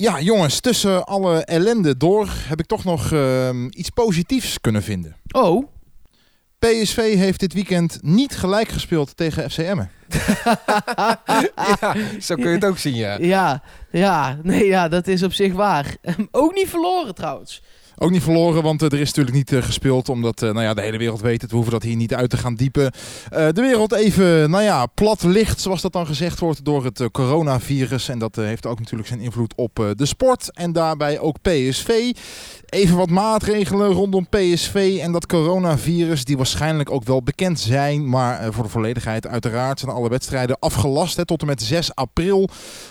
Ja, jongens, tussen alle ellende door heb ik toch nog ehm, iets positiefs kunnen vinden. Oh, PSV heeft dit weekend niet gelijk gespeeld tegen FC Emmen. ja, zo kun je het ook zien, ja. ja, ja, nee, ja, dat is op zich waar. Ook niet verloren trouwens. Ook niet verloren, want eh, er is natuurlijk niet eh, gespeeld. Omdat eh, nou ja, de hele wereld weet het. We hoeven dat hier niet uit te gaan diepen. de wereld even nou ja, plat ligt, zoals dat dan gezegd wordt, door het coronavirus. En dat heeft ook natuurlijk zijn invloed op de sport. En daarbij ook PSV. Even wat maatregelen rondom PSV en dat coronavirus, die waarschijnlijk ook wel bekend zijn. Maar voor de volledigheid, uiteraard zijn alle wedstrijden afgelast. Hè. Tot en met 6 april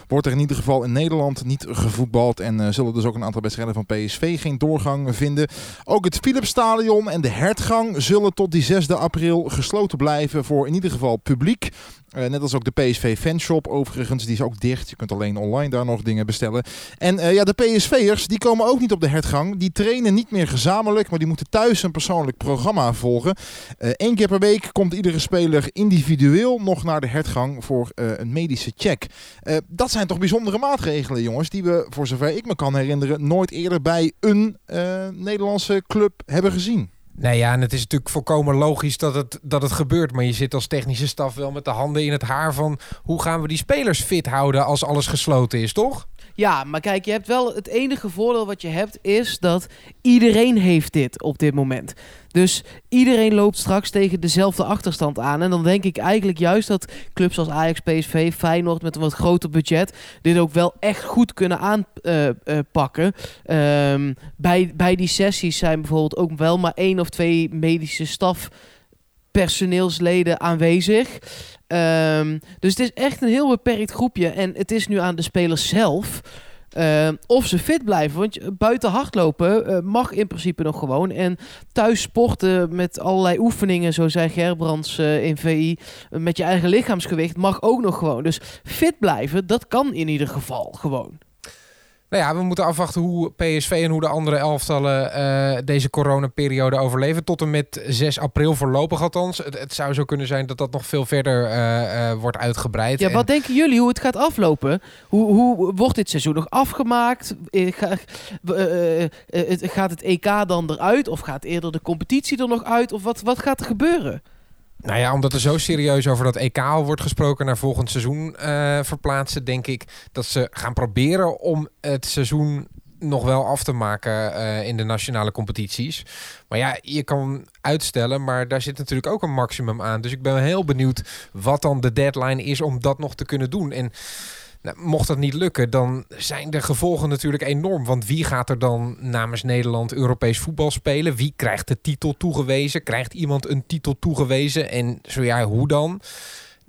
wordt er in ieder geval in Nederland niet gevoetbald. En zullen dus ook een aantal wedstrijden van PSV geen doorgang vinden. Ook het Philipsstadion en de Hertgang zullen tot die 6 april gesloten blijven voor in ieder geval publiek. Uh, net als ook de PSV fanshop overigens, die is ook dicht. Je kunt alleen online daar nog dingen bestellen. En uh, ja, de PSV'ers, die komen ook niet op de hertgang. Die trainen niet meer gezamenlijk, maar die moeten thuis een persoonlijk programma volgen. Eén eh, keer per week komt iedere speler individueel nog naar de hertgang voor een medische check. dat zijn toch bijzondere maatregelen, jongens, die we, voor zover ik me kan herinneren, nooit eerder bij een Nederlandse club hebben gezien. Nee, ja, en het is natuurlijk volkomen logisch dat het, dat het gebeurt. Maar je zit als technische staf wel met de handen in het haar van... hoe gaan we die spelers fit houden als alles gesloten is, toch? Ja, maar kijk, je hebt wel het enige voordeel wat je hebt is dat iedereen heeft dit op dit moment. Dus iedereen loopt straks tegen dezelfde achterstand aan. En dan denk ik eigenlijk juist dat clubs als Ajax, PSV, Feyenoord met een wat groter budget dit ook wel echt goed kunnen aanpakken. Uh, um, bij, bij die sessies zijn bijvoorbeeld ook wel maar één of twee medische staf personeelsleden aanwezig. Um, dus het is echt een heel beperkt groepje. En het is nu aan de spelers zelf. Uh, of ze fit blijven. Want buiten hardlopen uh, mag in principe nog gewoon. En thuis sporten met allerlei oefeningen, zo zei Gerbrands uh, in VI, met je eigen lichaamsgewicht, mag ook nog gewoon. Dus fit blijven, dat kan in ieder geval gewoon. Nou ja, we moeten afwachten hoe PSV en hoe de andere elftallen uh, deze coronaperiode overleven. Tot en met 6 april voorlopig althans. Het, het zou zo kunnen zijn dat dat nog veel verder uh, uh, wordt uitgebreid. Ja, wat denken jullie hoe het gaat aflopen? Hoe, hoe wordt dit seizoen nog afgemaakt? gaat het EK dan eruit? Of gaat eerder de competitie er nog uit? Of wat, wat gaat er gebeuren? Nou ja, omdat er zo serieus over dat EK wordt gesproken naar volgend seizoen uh, verplaatsen, denk ik dat ze gaan proberen om het seizoen nog wel af te maken uh, in de nationale competities. Maar ja, je kan uitstellen, maar daar zit natuurlijk ook een maximum aan. Dus ik ben heel benieuwd wat dan de deadline is om dat nog te kunnen doen. En nou, mocht dat niet lukken, dan zijn de gevolgen natuurlijk enorm. Want wie gaat er dan namens Nederland Europees voetbal spelen? Wie krijgt de titel toegewezen? Krijgt iemand een titel toegewezen? En zo ja, hoe dan?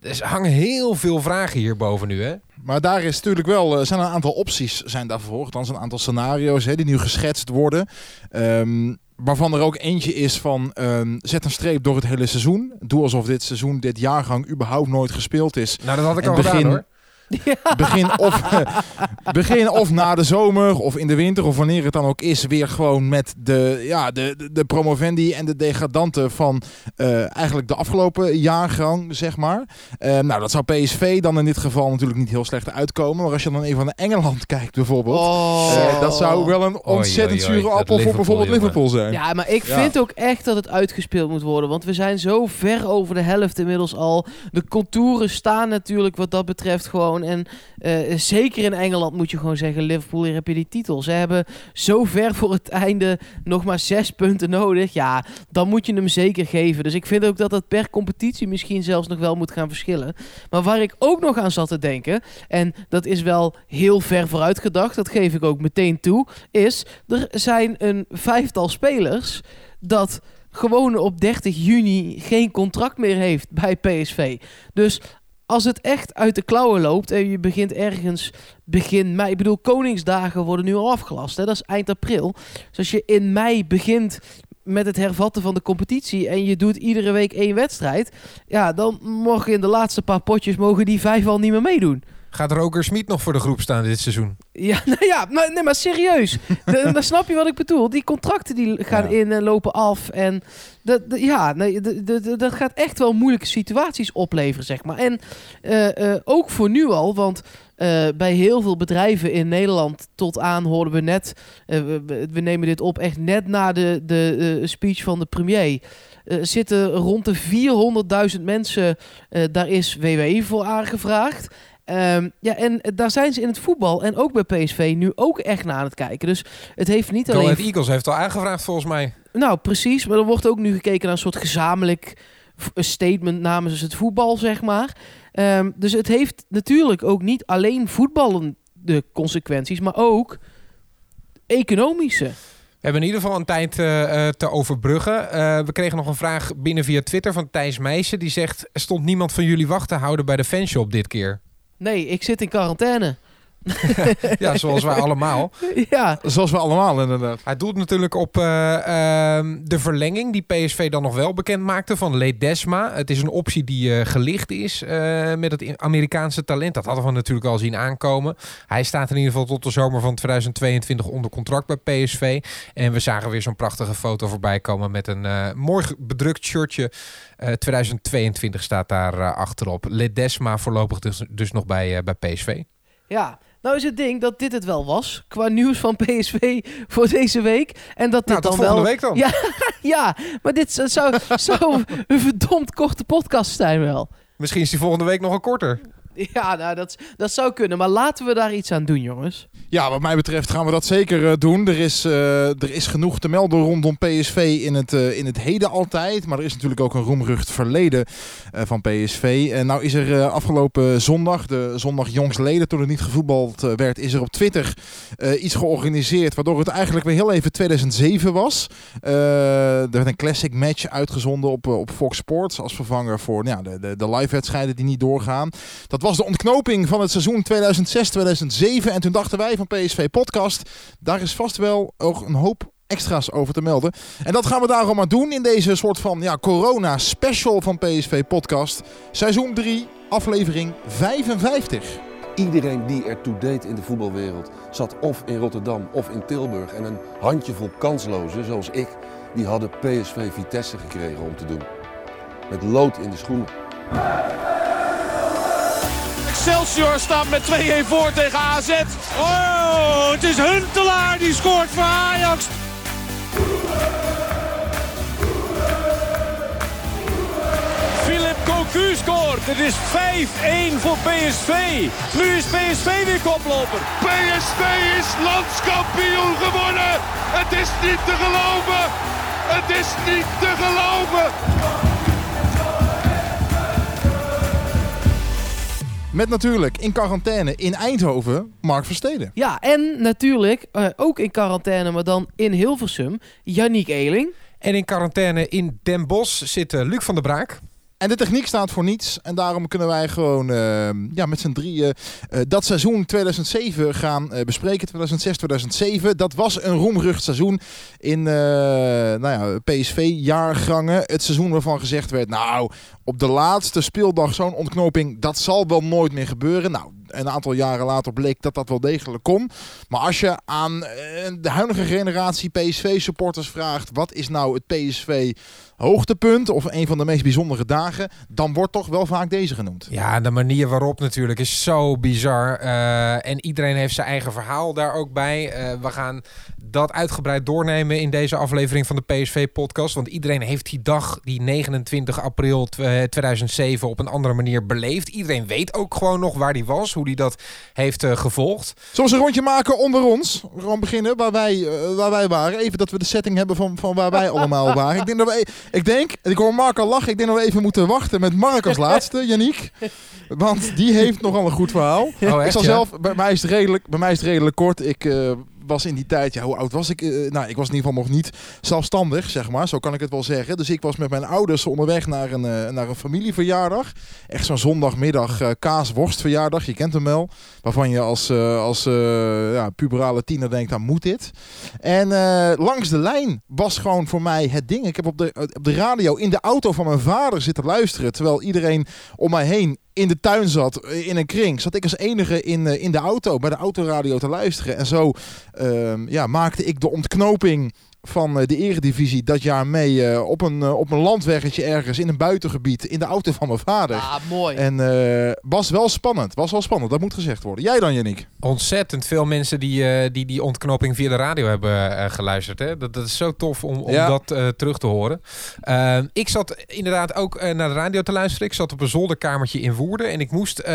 Er hangen heel veel vragen hierboven nu, hè? Maar daar is natuurlijk wel, er zijn een aantal opties zijn daarvoor. Althans een aantal scenario's hè, die nu geschetst worden. Um, waarvan er ook eentje is van um, zet een streep door het hele seizoen. Doe alsof dit seizoen, dit jaargang überhaupt nooit gespeeld is. Nou, dat had ik al begin, gedaan hoor. Begin, of, begin of na de zomer of in de winter of wanneer het dan ook is, weer gewoon met de, ja, de, de, de promovendi en de degradanten van uh, eigenlijk de afgelopen jaargang, zeg maar. Uh, nou, dat zou PSV dan in dit geval natuurlijk niet heel slecht uitkomen. Maar als je dan even naar Engeland kijkt bijvoorbeeld, oh. uh, dat zou wel een ontzettend zure appel voor bijvoorbeeld Liverpool zijn. Ja, maar ik vind ook echt dat het uitgespeeld moet worden. Want we zijn zo ver over de helft inmiddels al. De contouren staan natuurlijk wat dat betreft gewoon en uh, zeker in Engeland moet je gewoon zeggen: Liverpool, hier heb je die titel. Ze hebben zo ver voor het einde nog maar zes punten nodig. Ja, dan moet je hem zeker geven. Dus ik vind ook dat dat per competitie misschien zelfs nog wel moet gaan verschillen. Maar waar ik ook nog aan zat te denken, en dat is wel heel ver vooruit gedacht, dat geef ik ook meteen toe, is er zijn een vijftal spelers dat gewoon op 30 juni geen contract meer heeft bij PSV. Dus als het echt uit de klauwen loopt en je begint ergens begin mei. Ik bedoel, Koningsdagen worden nu al afgelast. Hè? Dat is eind april. Dus als je in mei begint met het hervatten van de competitie en je doet iedere week één wedstrijd, ja, dan mogen in de laatste paar potjes mogen die vijf al niet meer meedoen. Gaat Roger Smit nog voor de groep staan dit seizoen? Ja, nou ja, maar, nee, maar serieus. dan snap je wat ik bedoel. Die contracten die gaan in en lopen af. En dat, ja, nee, dat gaat echt wel moeilijke situaties opleveren, zeg maar. En uh, uh, ook voor nu al, want eh, bij heel veel bedrijven in Nederland tot aan, hoorden we net, eh, we, nemen dit op echt net na de, de eh, speech van de premier, eh, zitten rond de 400.000 mensen, eh, daar is WWE voor aangevraagd. Ehm, ja, en daar zijn ze in het voetbal en ook bij PSV nu ook echt naar aan het kijken. Dus het heeft niet Go alleen... Ahead Eagles heeft al aangevraagd volgens mij. Nou, precies. Maar er wordt ook nu gekeken naar een soort gezamenlijk statement namens het voetbal, zeg maar. Ehm, dus het heeft natuurlijk ook niet alleen voetballen de consequenties, maar ook economische. We hebben in ieder geval een tijd eh, eh, te overbruggen. Eh, we kregen nog een vraag binnen via Twitter van Thijs Meijsen. Die zegt, stond niemand van jullie wacht te houden bij de fanshop dit keer. Nee, ik zit in quarantaine. ja, zoals wij allemaal. ja, Zoals we allemaal inderdaad. Hij doelt natuurlijk op eh, ehm, de verlenging die PSV dan nog wel bekend maakte van Ledesma. Het is een optie die eh, gelicht is eh, met het Amerikaanse talent. Dat hadden we natuurlijk al zien aankomen. Hij staat in ieder geval tot de zomer van 2022 onder contract bij PSV. En we zagen weer zo'n prachtige foto voorbij komen met een mooi bedrukt shirtje. Eh, 2022 staat daar achterop. Ledesma voorlopig dus, dus nog bij, bij PSV. ja. Nou is het ding dat dit het wel was qua nieuws van PSV voor deze week. En dat dit Nou, dan volgende wel... week dan. Ja, ja, maar dit zou een verdomd korte podcast zijn wel. Misschien is die volgende week nog een korter. Ja, nou, dat, dat zou kunnen. Maar laten we daar iets aan doen, jongens. Ja, wat mij betreft gaan we dat zeker eh, doen. Er is, eh, er is genoeg te melden rondom PSV in het, eh, in het heden altijd. Maar er is natuurlijk ook een roemrucht verleden van PSV. En nou is er afgelopen zondag, de zondag jongstleden, toen het niet gevoetbald werd, is er op Twitter iets georganiseerd. Waardoor het eigenlijk weer heel even 2007 was. Er werd een classic match uitgezonden op, op Fox Sports als vervanger voor nou, ja, de, de, de live wedstrijden die niet doorgaan. Dat was de ontknoping van het seizoen 2006-2007. En toen dachten wij van PSV Podcast, daar is vast wel ook een hoop extra's over te melden. En dat gaan we daarom maar doen in deze soort van ja, corona special van PSV Podcast. Seizoen 3, aflevering 55. Iedereen die ertoe deed in de voetbalwereld zat of in Rotterdam of in Tilburg. En een handjevol kanslozen, zoals ik, die hadden PSV Vitesse gekregen om te doen. Met lood in de schoenen. Excelsior staat met 2-1 voor tegen AZ. Oh, het is Huntelaar die scoort voor Ajax. Philip Cocu scoort. Het is 5-1 voor PSV. Nu is PSV weer koploper. PSV is landskampioen geworden. Het is niet te geloven. Het is niet te geloven. Met natuurlijk in quarantaine in Eindhoven Mark Versteden. Ja, en natuurlijk eh, ook in quarantaine, maar dan in Hilversum, Yannick Eeling. En in quarantaine in Den Bosch zit Luc van der Braak. En de techniek staat voor niets. En daarom kunnen wij gewoon eh, ja, met z'n drieën eh, dat seizoen 2007 gaan eh, bespreken. 2006-2007. Dat was een roemrucht seizoen in eh, nou ja, PSV-jaargangen. Het seizoen waarvan gezegd werd, nou, op de laatste speeldag zo'n ontknoping, dat zal wel nooit meer gebeuren. Nou, een aantal jaren later bleek dat dat wel degelijk kon. Maar als je aan eh, de huidige generatie PSV-supporters vraagt, wat is nou het PSV hoogtepunt of een van de meest bijzondere dagen, dan wordt toch wel vaak deze genoemd. Ja, de manier waarop natuurlijk is zo bizar. Eh, en iedereen heeft zijn eigen verhaal daar ook bij. Eh, we gaan dat uitgebreid doornemen in deze aflevering van de PSV-podcast. Want iedereen heeft die dag, die 29 april tw- eh, 2007, op een andere manier beleefd. Iedereen weet ook gewoon nog waar die was, hoe die dat heeft eh, gevolgd. We een rondje maken onder ons? Gewoon beginnen waar wij, eh, waar wij waren. Even dat we de setting hebben van, van waar wij allemaal waren. Ik denk, dat we, e- ik denk, en ik hoor Mark al lachen, ik denk dat we even moeten wachten met Mark als laatste, Yannick. Want die heeft nogal een goed verhaal. Oh, ik zal ja? zelf, bij mij is het redelijk, bij mij is het redelijk kort. Ik was in die tijd, ja, hoe oud was ik? Eh, nou, ik was in ieder geval nog niet zelfstandig, zeg maar. Zo kan ik het wel zeggen. Dus ik was met mijn ouders onderweg naar een, eh, naar een familieverjaardag. Echt zo'n zondagmiddag eh kaasworstverjaardag. Je kent hem wel. Waarvan je als, als ja, puberale tiener denkt, dan moet dit. En langs de lijn was gewoon voor mij het ding. Ik heb op de, op de radio in de auto van mijn vader zitten luisteren. Terwijl iedereen om mij heen in de tuin zat, in een kring. Zat ik als enige in, eh, in de auto, bij de autoradio te luisteren. En zo ehm, ja, maakte ik de ontknoping van eh, de eredivisie dat jaar mee eh, op, een, eh, op een landweggetje ergens in een buitengebied in de auto van mijn vader. Ah, mooi. En eh, was wel spannend. Was wel spannend, dat moet gezegd worden. Jij dan, Yannick? Ontzettend veel mensen die, eh, die die ontknoping via de radio hebben geluisterd. Hè? Dat, dat is zo tof om, om Ja. dat eh, terug te horen. Uh, ik zat inderdaad ook naar de radio te luisteren. Ik zat op een zolderkamertje in Woerden. En ik moest uh,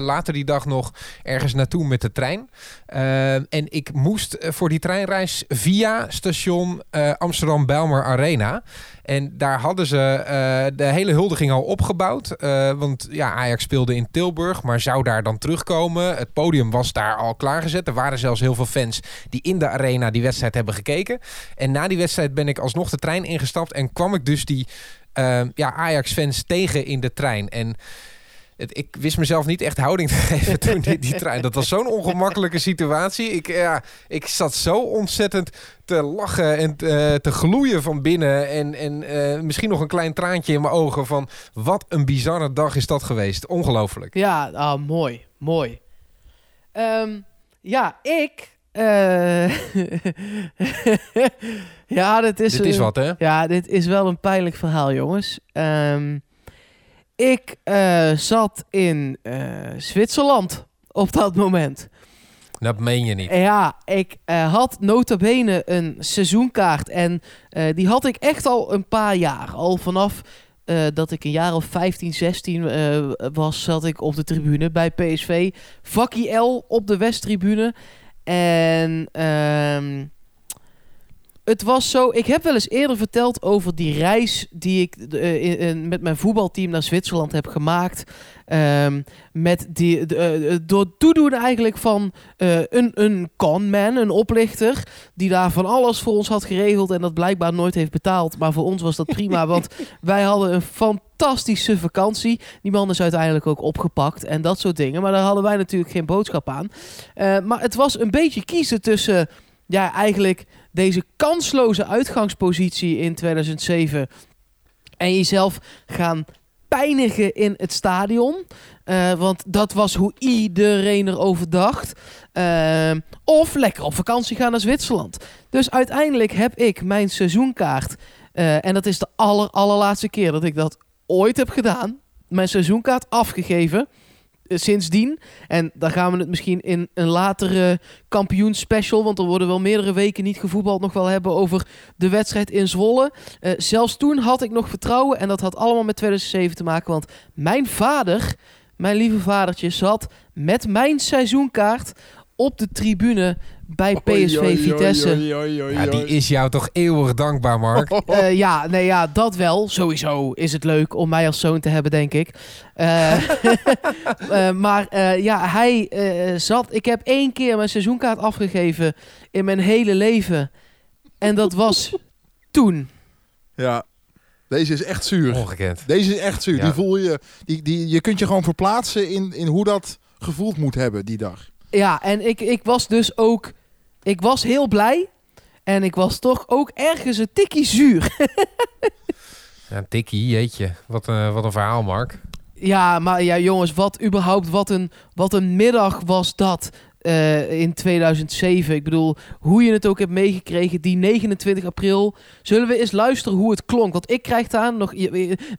later die dag nog ergens naartoe met de trein. Uh, en ik moest voor die treinreis via station uh, Amsterdam-Bijlmer Arena. En daar hadden ze uh, de hele huldiging al opgebouwd. Uh, want ja, Ajax speelde in Tilburg, maar zou daar dan terugkomen. Het podium was daar al klaargezet. Er waren zelfs heel veel fans die in de arena die wedstrijd hebben gekeken. En na die wedstrijd ben ik alsnog de trein ingestapt en kwam ik dus die ja, Ajax-fans tegen in de trein. En het, ik wist mezelf niet echt houding te geven toen die, die trein. Dat was zo'n ongemakkelijke situatie. Ik, ja, ik zat zo ontzettend te lachen en te, te gloeien van binnen. En, en uh, misschien nog een klein traantje in mijn ogen van... wat een bizarre dag is dat geweest. Ongelooflijk. Ja, ah, mooi. Mooi. Um, ja, ik... Uh, ja, dit is... Dit is wat, hè? Ja, dit is wel een pijnlijk verhaal, jongens. Um, ik uh, zat in uh, Zwitserland op dat moment. Dat meen je niet. Ja, ik uh, had nota bene een seizoenkaart. En die had ik echt al een paar jaar. Al vanaf dat ik een jaar of 15, 16 was, zat ik op de tribune bij PSV. Vakkie L op de Westtribune. En... Het was zo. Ik heb wel eens eerder verteld over die reis die ik uh, in, in, met mijn voetbalteam naar Zwitserland heb gemaakt. Um, met die, uh, door toedoen eigenlijk van uh, een, een conman, een oplichter. Die daar van alles voor ons had geregeld en dat blijkbaar nooit heeft betaald. Maar voor ons was dat prima, want wij hadden een fantastische vakantie. Die man is uiteindelijk ook opgepakt en dat soort dingen. Maar daar hadden wij natuurlijk geen boodschap aan. Maar het was een beetje kiezen tussen, ja, eigenlijk deze kansloze uitgangspositie in 2007 en jezelf gaan pijnigen in het stadion. Uh, want dat was hoe iedereen erover dacht. Uh, of lekker op vakantie gaan naar Zwitserland. Dus uiteindelijk heb ik mijn seizoenkaart. Uh, en dat is de aller, allerlaatste keer dat ik dat ooit heb gedaan. Mijn seizoenkaart afgegeven sindsdien. En daar gaan we het misschien in een latere kampioenspecial, want er worden wel meerdere weken niet gevoetbald, nog wel hebben over de wedstrijd in Zwolle. Uh, zelfs toen had ik nog vertrouwen en dat had allemaal met 2007 te maken, want mijn vader, mijn lieve vadertje, zat met mijn seizoenkaart op de tribune bij PSV Oei, oei, Vitesse. oei, Ja, die is jou toch eeuwig dankbaar, Mark. Uh, ja, nee, ja, dat wel. Sowieso is het leuk om mij als zoon te hebben, denk ik. Uh, uh, maar ja, hij zat... Ik heb één keer mijn seizoenkaart afgegeven in mijn hele leven. En dat was toen. Ja, deze is echt zuur. Ongekend. Deze is echt zuur. Ja. Die voel je, die, die, je kunt je gewoon verplaatsen in, in hoe dat gevoeld moet hebben die dag. Ja, en ik, ik was dus ook... Ik was heel blij. En ik was toch ook ergens een tikkie zuur. Ja, tikkie, jeetje. Wat, een wat een verhaal, Mark. Ja, maar ja, jongens, wat überhaupt, wat een, wat een middag was dat uh, in 2007. Ik bedoel, hoe je het ook hebt meegekregen, die 29 april. Zullen we eens luisteren hoe het klonk? Want ik krijg daar nog,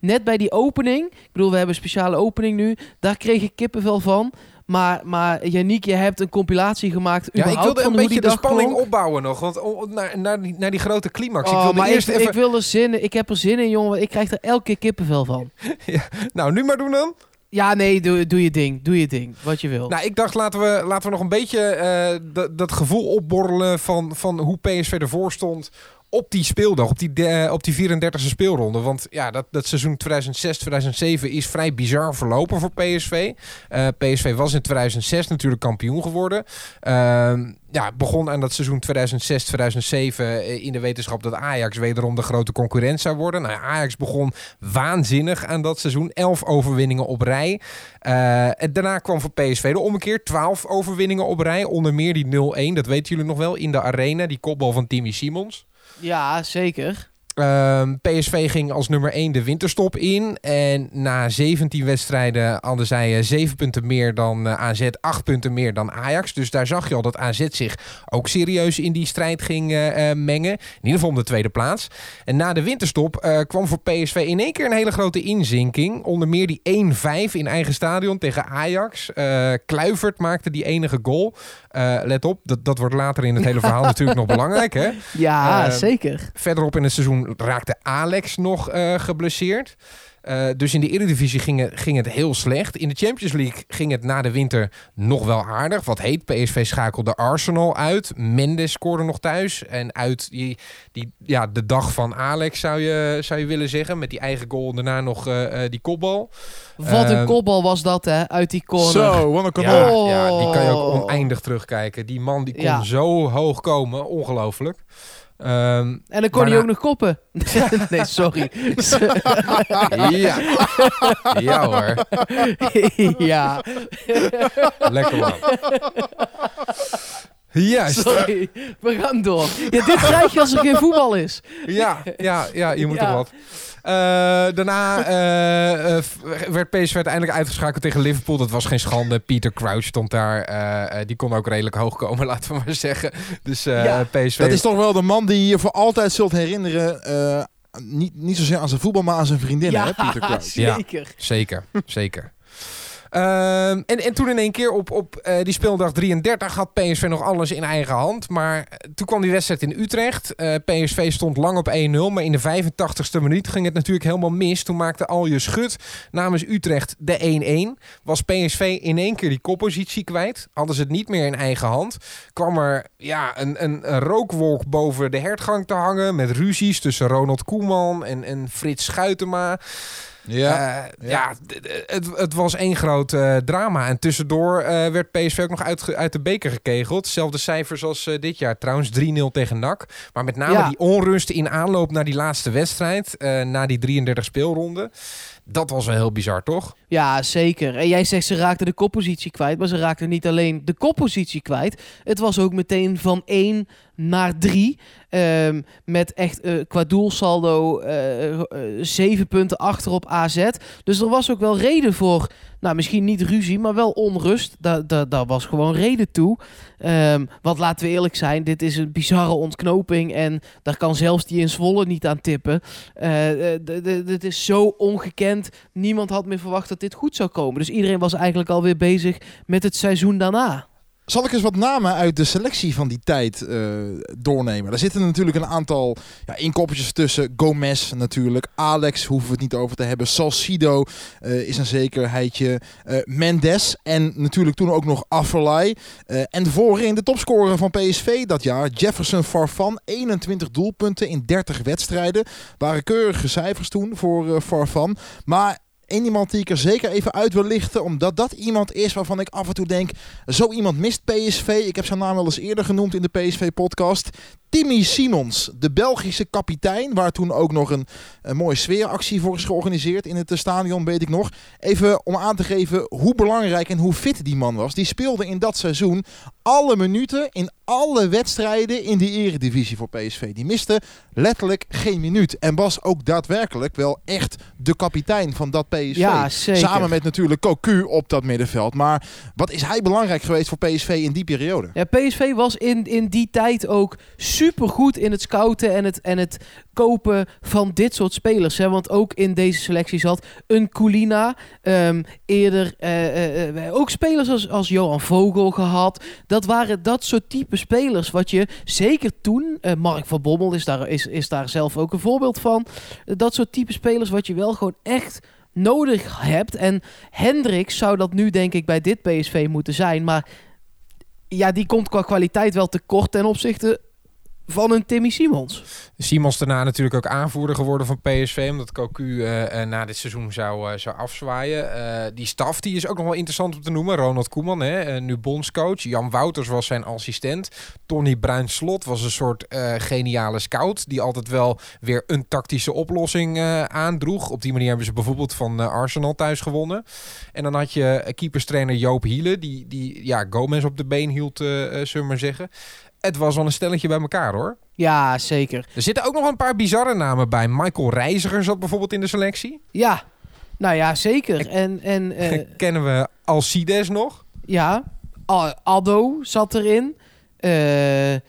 net bij die opening, ik bedoel, we hebben een speciale opening nu, daar kreeg ik kippenvel van. Maar, maar Yannick, je hebt een compilatie gemaakt. Ja, ik wilde een beetje de spanning klonk. opbouwen nog. Want naar, naar, die, naar die grote climax. Oh, ik wilde maar eerst ik, even... ik wil er zin in. Ik heb er zin in, jongen. Ik krijg er elke keer kippenvel van. Nou, nu maar doen dan. Ja, nee, doe, doe je ding. Doe je ding. Wat je wil. Nou, ik dacht, laten we, laten we nog een beetje eh, dat- gevoel opborrelen van, van hoe PSV ervoor stond op die speeldag, op die, de- op die 34e speelronde. Want ja, dat, dat seizoen 2006-2007 is vrij bizar verlopen voor PSV. Eh, PSV was in 2006 natuurlijk kampioen geworden. Ehm, ja, begon aan dat seizoen 2006-2007 eh, in de wetenschap dat Ajax wederom de grote concurrent zou worden. Nou, ja, Ajax begon waanzinnig aan dat seizoen. 11 overwinningen op rij. Eh, daarna kwam voor PSV de ommekeer. 12 overwinningen op rij. Onder meer die 0-1, dat weten jullie nog wel, in de arena. Die kopbal van Timmy Simons. Ja, zeker. Ehm, PSV ging als nummer 1 de winterstop in. En na 17 wedstrijden hadden zij uh, 7 punten meer dan uh, AZ, 8 punten meer dan Ajax. Dus daar zag je al dat AZ zich ook serieus in die strijd ging uh, mengen. In ieder geval om de tweede plaats. En na de winterstop kwam voor PSV in één keer een hele grote inzinking. Onder meer die 1-5 in eigen stadion tegen Ajax. Kluivert maakte die enige goal. let op, dat, dat wordt later in het hele verhaal natuurlijk nog belangrijk. Hè? Ja, zeker. Verderop in het seizoen raakte Alex nog uh, geblesseerd. Uh, dus in de Eredivisie ging het, ging het heel slecht. In de Champions League ging het na de winter nog wel aardig. Wat heet, PSV schakelde Arsenal uit. Mendes scoorde nog thuis. En uit die, die, ja, de dag van Alex zou je, zou je willen zeggen. Met die eigen goal daarna nog uh, die kopbal. Wat een kopbal was dat, hè? Uit die corner. Zo, wat een ja, ja, die kan je ook oneindig terugkijken. Die man die kon ja. zo hoog komen. Ongelooflijk. Um, en dan kon hij ook nog koppen. nee, sorry. ja. Ja hoor. ja. Lekker man. Juist. Sorry, we gaan door. Ja, dit krijg je als er geen voetbal is. Ja, ja, ja je moet ja. er wat. Uh, daarna uh, uh, werd PSV uiteindelijk uitgeschakeld tegen Liverpool. Dat was geen schande. Pieter Crouch stond daar. die kon ook redelijk hoog komen, laten we maar zeggen. Dus ja. PSV... Dat is toch wel de man die je voor altijd zult herinneren... niet, niet zozeer aan zijn voetbal, maar aan zijn vriendin, ja, hè, Pieter Crouch. Zeker. Ja, zeker, zeker. Uh, en, en toen in één keer op, op uh, die speeldag 33 had PSV nog alles in eigen hand. Maar toen kwam die wedstrijd in Utrecht. Uh, PSV stond lang op 1-0. Maar in de 85ste minuut ging het natuurlijk helemaal mis. Toen maakte Alje Schut namens Utrecht de 1-1. Was PSV in één keer die koppositie kwijt. Hadden ze het niet meer in eigen hand. Kwam er ja, een, een, een rookwolk boven de hertgang te hangen. Met ruzies tussen Ronald Koeman en, en Frits Schuitema. Ja, uh, ja. het, het, was één groot uh, drama. En tussendoor uh, werd PSV ook nog uit, uit de beker gekegeld. Zelfde cijfers als dit jaar trouwens. 3-0 tegen NAC. Maar met name ja. die onrust in aanloop naar die laatste wedstrijd. na die 33 speelronden. Dat was wel heel bizar, toch? Ja, zeker. En jij zegt ze raakten de koppositie kwijt. Maar ze raakten niet alleen de koppositie kwijt. Het was ook meteen van 1 naar 3. Um, met echt uh, qua doelsaldo uh, zeven punten achter op AZ. Dus er was ook wel reden voor, nou misschien niet ruzie, maar wel onrust. Daar was gewoon reden toe. Um, want laten we eerlijk zijn, dit is een bizarre ontknoping. En daar kan zelfs die in Zwolle niet aan tippen. Dit is zo ongekend. Niemand had meer verwacht dat dit goed zou komen. Dus iedereen was eigenlijk alweer bezig met het seizoen daarna. Zal ik eens wat namen uit de selectie van die tijd uh, doornemen? Daar zitten natuurlijk een aantal ja, inkoppertjes tussen. Gomez natuurlijk. Alex hoeven we het niet over te hebben. Salcido uh, is een zekerheidje. Uh, Mendes en natuurlijk toen ook nog Affelay. en voorin de topscorer van PSV dat jaar. Jefferson Farfan. 21 doelpunten in 30 wedstrijden. Waren keurige cijfers toen voor Farfan. Maar Eén iemand die ik er zeker even uit wil lichten, omdat dat iemand is waarvan ik af en toe denk, zo iemand mist PSV. Ik heb zijn naam wel eens eerder genoemd in de PSV-podcast. Timmy Simons, de Belgische kapitein, waar toen ook nog een, een mooie sfeeractie voor is georganiseerd in het stadion, weet ik nog. Even om aan te geven hoe belangrijk en hoe fit die man was. Die speelde in dat seizoen alle minuten in alle wedstrijden in de eredivisie voor PSV. Die miste letterlijk geen minuut. En was ook daadwerkelijk wel echt de kapitein van dat PSV. Ja. Samen met natuurlijk Cocu op dat middenveld. Maar wat is hij belangrijk geweest voor PSV in die periode? Ja, PSV was in, in die tijd ook super goed in het scouten en het, en het kopen van dit soort spelers. Hè? Want ook in deze selectie zat een Kulina. Um, eerder uh, uh, ook spelers als, als Johan Vogel gehad. Dat waren dat soort type spelers. Wat je zeker toen, uh, Mark van Bommel is daar, is, is daar zelf ook een voorbeeld van. dat soort type spelers wat je wel gewoon echt nodig hebt. En Hendricks zou dat nu denk ik bij dit PSV moeten zijn. Maar ja, die komt qua kwaliteit wel tekort ten opzichte van een Timmy Simons. Simons daarna natuurlijk ook aanvoerder geworden van PSV, omdat Cocu uh, na dit seizoen zou, uh, zou afzwaaien. Die staf die is ook nog wel interessant om te noemen. Ronald Koeman, hè, nu bondscoach. Jan Wouters was zijn assistent. Tony Bruin-Slot was een soort geniale scout, die altijd wel weer een tactische oplossing aandroeg. Op die manier hebben ze bijvoorbeeld van Arsenal thuis gewonnen. En dan had je keeperstrainer Joop Hiele, die, die ja, Gomez op de been hield, zullen we maar zeggen het was wel een stelletje bij elkaar hoor. Ja, zeker. Er zitten ook nog een paar bizarre namen bij. Michael Reiziger zat bijvoorbeeld in de selectie. Ja, nou ja, zeker. En, en eh, Kennen we Alcides nog? ja, Addo zat erin. Eh eh,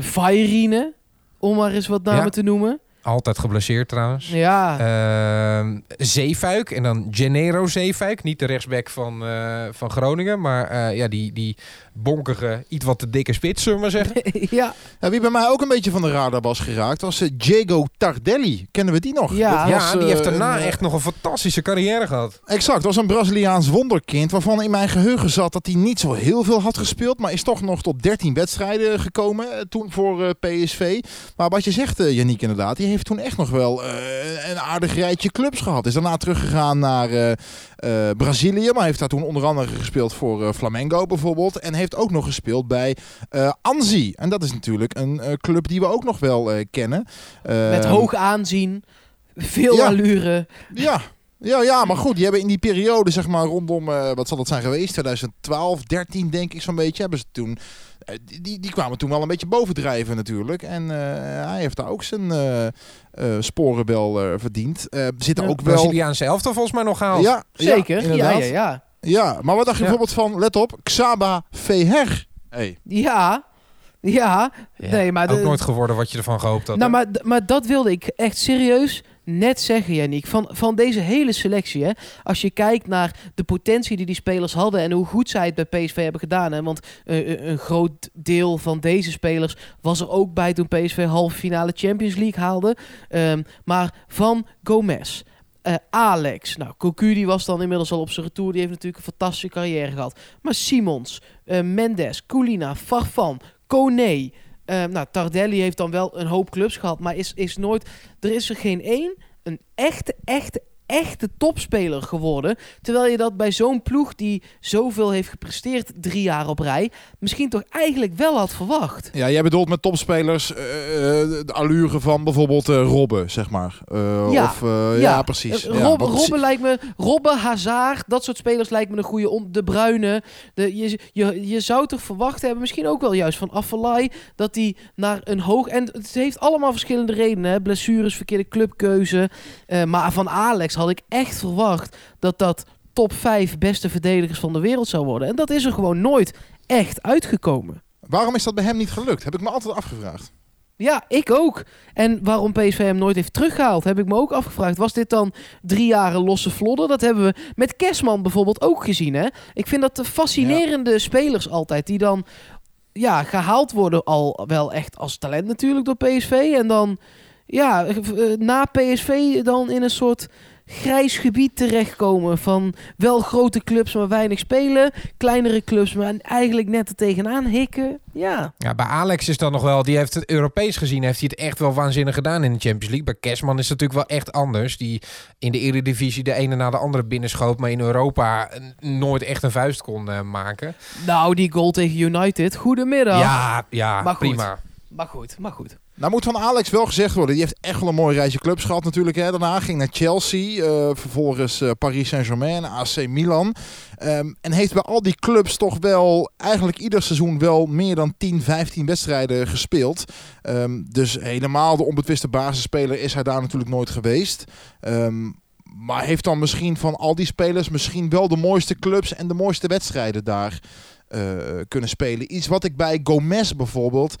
Vairine, om maar eens wat namen Ja. te noemen. Altijd geblesseerd trouwens. Ja, Ehm, Zeefuik en dan Gennaro Zeefuik. Niet de rechtsback van, van Groningen, maar ja, die, die bonkige, iets wat te dikke spits, zullen we maar zeggen. ja, Ja, wie bij mij ook een beetje van de radar was geraakt, was eh, Diego Tardelli. Kennen we die nog? Ja. Ja, die eh, heeft daarna een, eh, echt nog een fantastische carrière gehad. Exact, dat was een Braziliaans wonderkind waarvan in mijn geheugen zat dat hij niet zo heel veel had gespeeld, maar is toch nog tot 13 wedstrijden gekomen eh, toen voor eh, PSV. Maar wat je zegt, eh Yannick inderdaad, die heeft toen echt nog wel eh, een aardig rijtje clubs gehad. Is daarna teruggegaan naar eh, Brazilië, maar heeft daar toen onder andere gespeeld voor eh, Flamengo bijvoorbeeld. En heeft ook nog gespeeld bij eh Anzi. En dat is natuurlijk een club die we ook nog wel kennen. met Ehm, hoog aanzien, veel ja. allure. ja. Ja, ja, maar goed, die hebben in die periode, zeg maar, rondom, eh, wat zal dat zijn geweest? 2012, 13 denk ik zo'n beetje, hebben ze toen, eh, die- die, kwamen toen wel een beetje bovendrijven natuurlijk. En eh, hij heeft daar ook zijn eh, eh, sporen wel eh, verdiend. Eh, Er Ja, ook wel... Braziliaanse elftal volgens mij nog gehaald. Ja, Zeker, ja, inderdaad. ja, ja. Ja, maar wat dacht je Ja. bijvoorbeeld van, let op, Xaba Veher? Hey. Ja, ja. Ja, Nee, maar ook de- nooit geworden wat je ervan gehoopt had. Nou, maar, maar dat wilde ik echt serieus net zeggen, Yannick. Van, van deze hele selectie, hè, als je kijkt naar de potentie die die spelers hadden en hoe goed zij het bij PSV hebben gedaan. Hè, want eh, eh, een groot deel van deze spelers was er ook bij toen PSV halve finale Champions League haalde. Ehm, maar van Gomez. eh, Alex, nou, Cocu die was dan inmiddels al op zijn retour. Die heeft natuurlijk een fantastische carrière gehad. Maar Simons, Mendes, Coulina, Farfan, Kone, eh, nou, Tardelli heeft dan wel een hoop clubs gehad, maar is, is nooit. Er is er geen één een echte, echte, echte topspeler geworden. Terwijl je dat bij zo'n ploeg die zoveel heeft gepresteerd drie jaar op rij, misschien toch eigenlijk wel had verwacht. Ja, jij bedoelt met topspelers eh, eh, de allure van bijvoorbeeld eh Robben, zeg maar. Ja. Of, eh, ja. precies. Ja, Robben lijkt me, Robben, Hazard, dat soort spelers lijkt me een goede. on- De Bruine. De, je, je, je zou toch verwacht hebben, misschien ook wel juist van Affelay, dat hij naar een hoog. En het heeft allemaal verschillende redenen: hè? blessures, verkeerde clubkeuze. Maar van Alex had ik echt verwacht dat dat top 5 beste verdedigers van de wereld zou worden. En dat is er gewoon nooit echt uitgekomen. Waarom is dat bij hem niet gelukt? Heb ik me altijd afgevraagd. Ja, ik ook. En waarom PSV hem nooit heeft teruggehaald, heb ik me ook afgevraagd. Was dit dan drie jaren losse vlodder? Dat hebben we met Kerstman bijvoorbeeld ook gezien. Hè? Ik vind dat de fascinerende spelers altijd, die dan ja, gehaald worden al wel echt als talent natuurlijk door PSV. En dan ja, eh, na PSV dan in een soort grijs gebied terechtkomen van wel grote clubs maar weinig spelen, kleinere clubs maar eigenlijk net er tegenaan hikken. Ja. Ja, bij Alex is dat nog wel, die heeft het Europees gezien, heeft hij het echt wel waanzinnig gedaan in de Champions League. Bij Kerstman is het natuurlijk wel echt anders. Die in de Eredivisie de ene na de andere binnenschoot, maar in Europa nooit echt een vuist kon eh, maken. Nou, die goal tegen United. Goedemiddag. Ja, ja, Maar goed. prima. Maar goed, maar goed. Nou moet van Alex wel gezegd worden. Die heeft echt wel een mooi reisje clubs gehad natuurlijk. Hè. Daarna ging naar Chelsea. eh, vervolgens eh, Paris Saint-Germain, AC Milan. Ehm, en heeft bij al die clubs toch wel eigenlijk ieder seizoen wel meer dan 10, 15 wedstrijden gespeeld. Ehm, dus helemaal de onbetwiste basisspeler is hij daar natuurlijk nooit geweest. Ehm, maar heeft dan misschien van al die spelers misschien wel de mooiste clubs en de mooiste wedstrijden daar eh, kunnen spelen. Iets wat ik bij Gomez bijvoorbeeld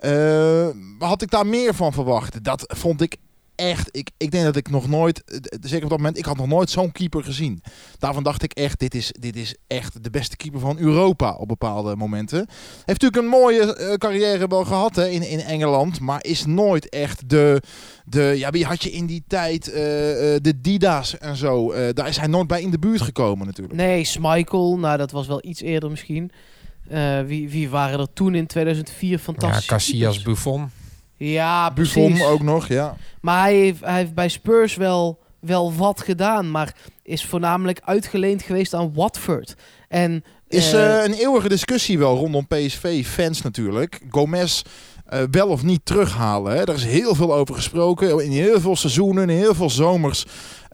eh, had ik daar meer van verwacht. Dat vond ik echt. Ik, ik denk dat ik nog nooit, eh, zeker op dat moment, ik had nog nooit zo'n keeper gezien. Daarvan dacht ik echt, dit is, dit is echt de beste keeper van Europa op bepaalde momenten. Heeft natuurlijk een mooie eh, carrière wel gehad hè, in, in Engeland, maar is nooit echt de, de. Ja, wie had je in die tijd? de Dida's en zo. Daar is hij nooit bij in de buurt gekomen natuurlijk. Nee, Schmeichel. Nou, dat was wel iets eerder misschien. Eh, wie, wie waren er toen in 2004 Ja, fantastisch? Casillas, Buffon. Ja, precies. Buffon ook nog, ja. Maar hij heeft, hij heeft bij Spurs wel, wel wat gedaan. Maar is voornamelijk uitgeleend geweest aan Watford. En Is eh, eh, een eeuwige discussie wel rondom PSV-fans natuurlijk. Gomez eh, wel of niet terughalen. Hè? Daar is heel veel over gesproken. In heel veel seizoenen, in heel veel zomers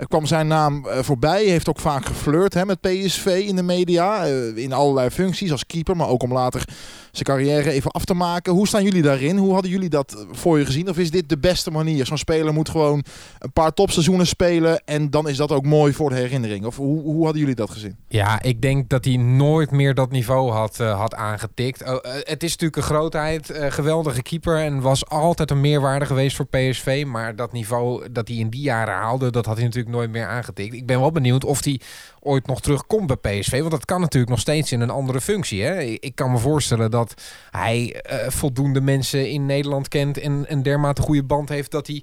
Kwam zijn naam eh, voorbij. Heeft ook vaak geflirt hè, met PSV in de media. eh, in allerlei functies als keeper, maar ook om later zijn carrière even af te maken. Hoe staan jullie daarin? Hoe hadden jullie dat eh, voor je gezien? Of is dit de beste manier? Zo'n speler moet gewoon een paar topseizoenen spelen en dan is dat ook mooi voor de herinnering. Of hoe, hoe hadden jullie dat gezien? Ja, ik denk dat hij nooit meer dat niveau had, had aangetikt. Oh, het is natuurlijk een grootheid, geweldige keeper en was altijd een meerwaarde geweest voor PSV. Maar dat niveau dat hij in die jaren haalde, dat had hij natuurlijk nooit meer aangetikt. Ik ben wel benieuwd of hij ooit nog terugkomt bij PSV. Want dat kan natuurlijk nog steeds in een andere functie. Hè? Ik kan me voorstellen dat hij eh, voldoende mensen in Nederland kent en een dermate goede band heeft dat hij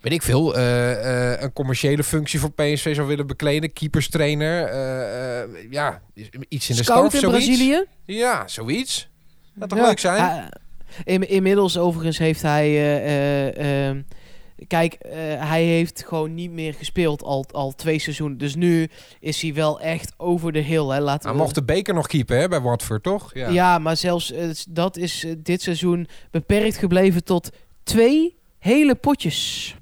weet ik veel, eh, eh, een commerciële functie voor PSV zou willen bekleden. Keeperstrainer, eh, ja, iets in de Scout staf, in zoiets. Brazilië. Ja, zoiets. Dat toch Ja. leuk zijn? Ah, in, inmiddels overigens heeft hij... kijk, eh, hij heeft gewoon niet meer gespeeld al, al twee seizoenen. Dus nu is hij wel echt over de hill. Hè. Laten Hij we... mocht de beker nog keepen hè, bij Watford, toch? ja. maar zelfs eh, dat is eh, dit seizoen beperkt gebleven tot twee hele potjes.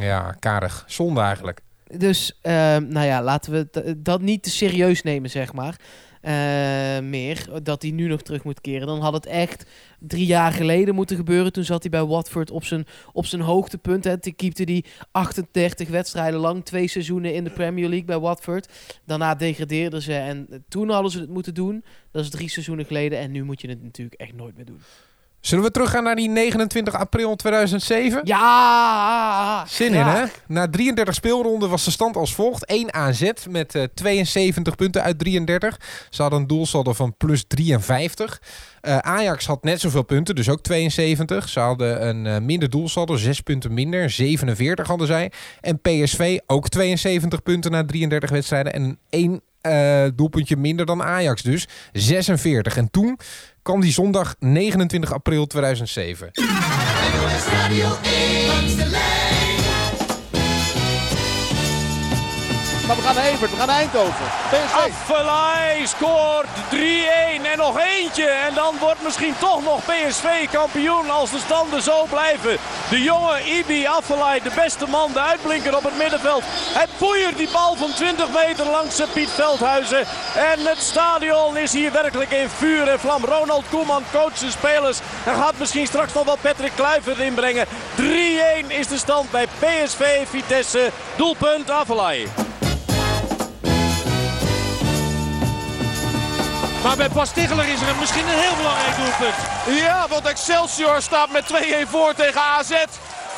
Ja, karig. Zonde eigenlijk. Dus, ehm, nou ja, laten we dat niet te serieus nemen, zeg maar. Eh, meer, dat hij nu nog terug moet keren. Dan had het echt drie jaar geleden moeten gebeuren. Toen zat hij bij Watford op zijn, op zijn hoogtepunt. Hè. Toen keepte hij 38 wedstrijden lang, twee seizoenen in de Premier League bij Watford. Daarna degradeerden ze en toen hadden ze het moeten doen. Dat is drie seizoenen geleden en nu moet je het natuurlijk echt nooit meer doen. Zullen we teruggaan naar die 29 april 2007? Ja! Zin in, hè? Na 33 speelronden was de stand als volgt. 1 AZ met eh, 72 punten uit 33. Ze hadden een doelsaldo van plus 53. Eh, Ajax had net zoveel punten, dus ook 72. Ze hadden een eh, minder doelsaldo, 6 punten minder. 47 hadden zij. En PSV ook 72 punten na 33 wedstrijden. En één eh, doelpuntje minder dan Ajax dus. 46. En toen kwam die zondag 29 april 2007. Maar we gaan naar Evert, we gaan naar Eindhoven. PSV. Affelay scoort 3-1 en nog eentje. En dan wordt misschien toch nog PSV kampioen als de standen zo blijven. De jonge Ibi Affelay, de beste man, de uitblinker op het middenveld. Hij poeiert die bal van 20 meter langs Piet Veldhuizen. En het stadion is hier werkelijk in vuur en vlam. Ronald Koeman coacht de spelers. En gaat misschien straks nog wel Patrick Kluivert inbrengen. 3-1 is de stand bij PSV Vitesse. Doelpunt Affelay. Maar bij Bas is er misschien een heel belangrijk doelpunt. Ja, want Excelsior staat met 2-1 voor tegen AZ.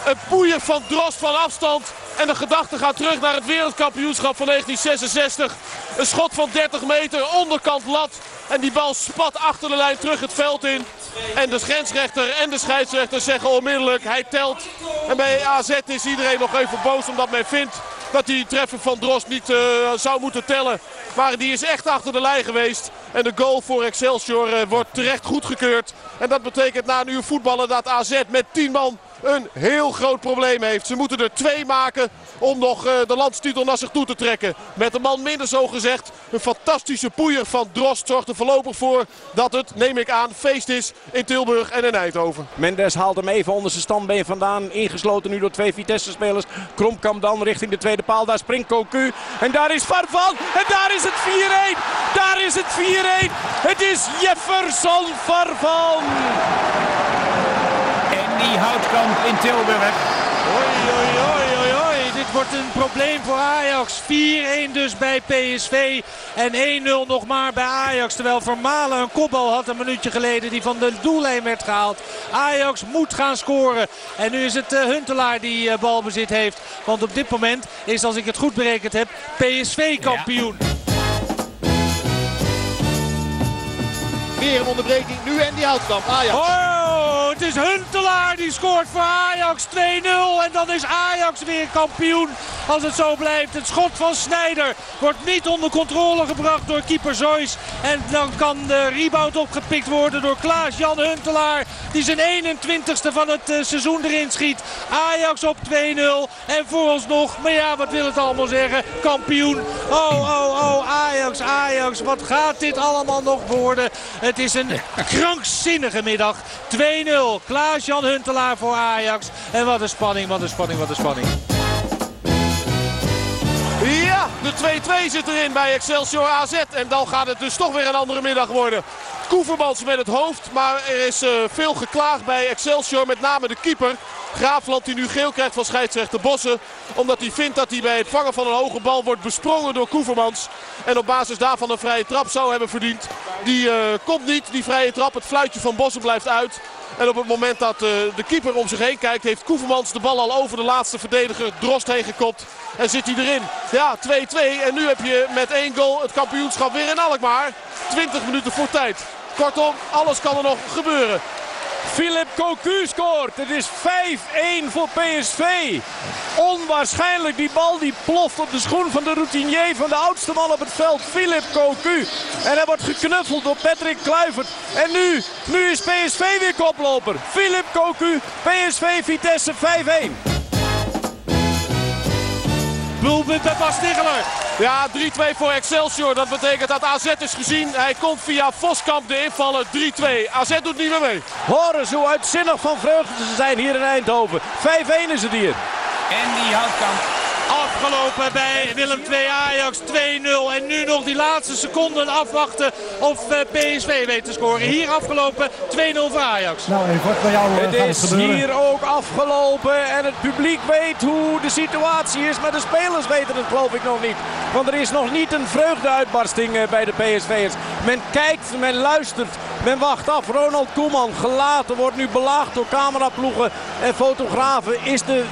Een poeier van Drost van afstand. En de gedachte gaat terug naar het wereldkampioenschap van 1966. Een schot van 30 meter, onderkant lat. En die bal spat achter de lijn terug het veld in. En de grensrechter en de scheidsrechter zeggen onmiddellijk, hij telt. En bij AZ is iedereen nog even boos omdat men vindt dat die treffer van Drost niet eh, zou moeten tellen. Maar die is echt achter de lijn geweest. En de goal voor Excelsior eh, wordt terecht goedgekeurd. En dat betekent na een uur voetballen dat AZ met 10 man een heel groot probleem heeft. Ze moeten er twee maken om nog eh, de landstitel naar zich toe te trekken. Met een man minder zo gezegd. Een fantastische poeier van Drost zorgt er voorlopig voor dat het, neem ik aan, feest is in Tilburg en in Eindhoven. Mendes haalt hem even onder zijn standbeen vandaan. Ingesloten nu door twee Vitesse-spelers. Kromkamp dan richting de tweede paal. Daar springt Cocu. En daar is Farfan. En daar is het 4-1. Daar is het 4-1. Het is Jefferson Farfan. Die houtkamp in Tilburg. Oei, oei, oei, oei, oei. Dit wordt een probleem voor Ajax. 4-1 dus bij PSV. En 1-0 nog maar bij Ajax. Terwijl Vermalen een kopbal had een minuutje geleden. Die van de doellijn werd gehaald. Ajax moet gaan scoren. En nu is het eh, Huntelaar die eh, balbezit heeft. Want op dit moment is, als ik het goed berekend heb, PSV kampioen. Weer een onderbreking. Nu en die Houtkamp. Ajax. Oh, het is Huntelaar die scoort voor Ajax 2-0. En dan is Ajax weer kampioen als het zo blijft. Het schot van Snijder wordt niet onder controle gebracht door keeper Zoys. En dan kan de rebound opgepikt worden door Klaas-Jan Huntelaar. Die zijn 21ste van het eh, seizoen erin schiet. Ajax op 2-0. En vooralsnog, maar ja, wat wil het allemaal zeggen? Kampioen. Oh, oh, oh, Ajax, Ajax. Wat gaat dit allemaal nog worden? Het is een krankzinnige middag. 2-0. Klaas-Jan Huntelaar voor Ajax. En wat een spanning, wat een spanning, wat een spanning. De 2-2 zit erin bij Excelsior AZ. En dan gaat het dus toch weer een andere middag worden. Koevermans met het hoofd. Maar er is uh, veel geklaagd bij Excelsior. Met name de keeper. Graafland die nu geel krijgt van scheidsrechter Bossen. Omdat hij vindt dat hij bij het vangen van een hoge bal wordt besprongen door Koevermans. En op basis daarvan een vrije trap zou hebben verdiend. Die uh, komt niet, die vrije trap. Het fluitje van Bossen blijft uit. En op het moment dat uh, de keeper om zich heen kijkt... heeft Koevermans de bal al over de laatste verdediger Drost heen gekopt. En zit hij erin. Ja, 2-2. En nu heb je met één goal het kampioenschap weer in Alkmaar. 20 minuten voor tijd. Kortom, alles kan er nog gebeuren. Philip Cocu scoort. Het is 5-1 voor PSV. Onwaarschijnlijk. Die bal die ploft op de schoen van de routinier van de oudste man op het veld. Philip Cocu. En hij wordt geknuffeld door Patrick Kluivert. En nu, nu is PSV weer koploper. Philip Cocu. PSV Vitesse 5-1. Doelpunt van Bas Stigler. Ja, 3-2 voor Excelsior. Dat betekent dat AZ is gezien. Hij komt via Voskamp de invallen. 3-2. AZ doet niet meer mee. Horen zo uitzinnig van vreugde ze zijn hier in Eindhoven. 5-1 is het hier. En die Houtkamp afgelopen bij Willem 2 Ajax 2-0. En nu nog die laatste seconden afwachten of eh, PSV weet te scoren. Hier afgelopen 2-0 voor Ajax. Nou, even wat bij jou eh, Het is het hier ook afgelopen en het publiek weet hoe de situatie is. Maar de spelers weten het geloof ik nog niet. Want er is nog niet een vreugdeuitbarsting eh, bij de PSV'ers. Men kijkt, men luistert, men wacht af. Ronald Koeman gelaten wordt nu belaagd door cameraploegen en fotografen. Is de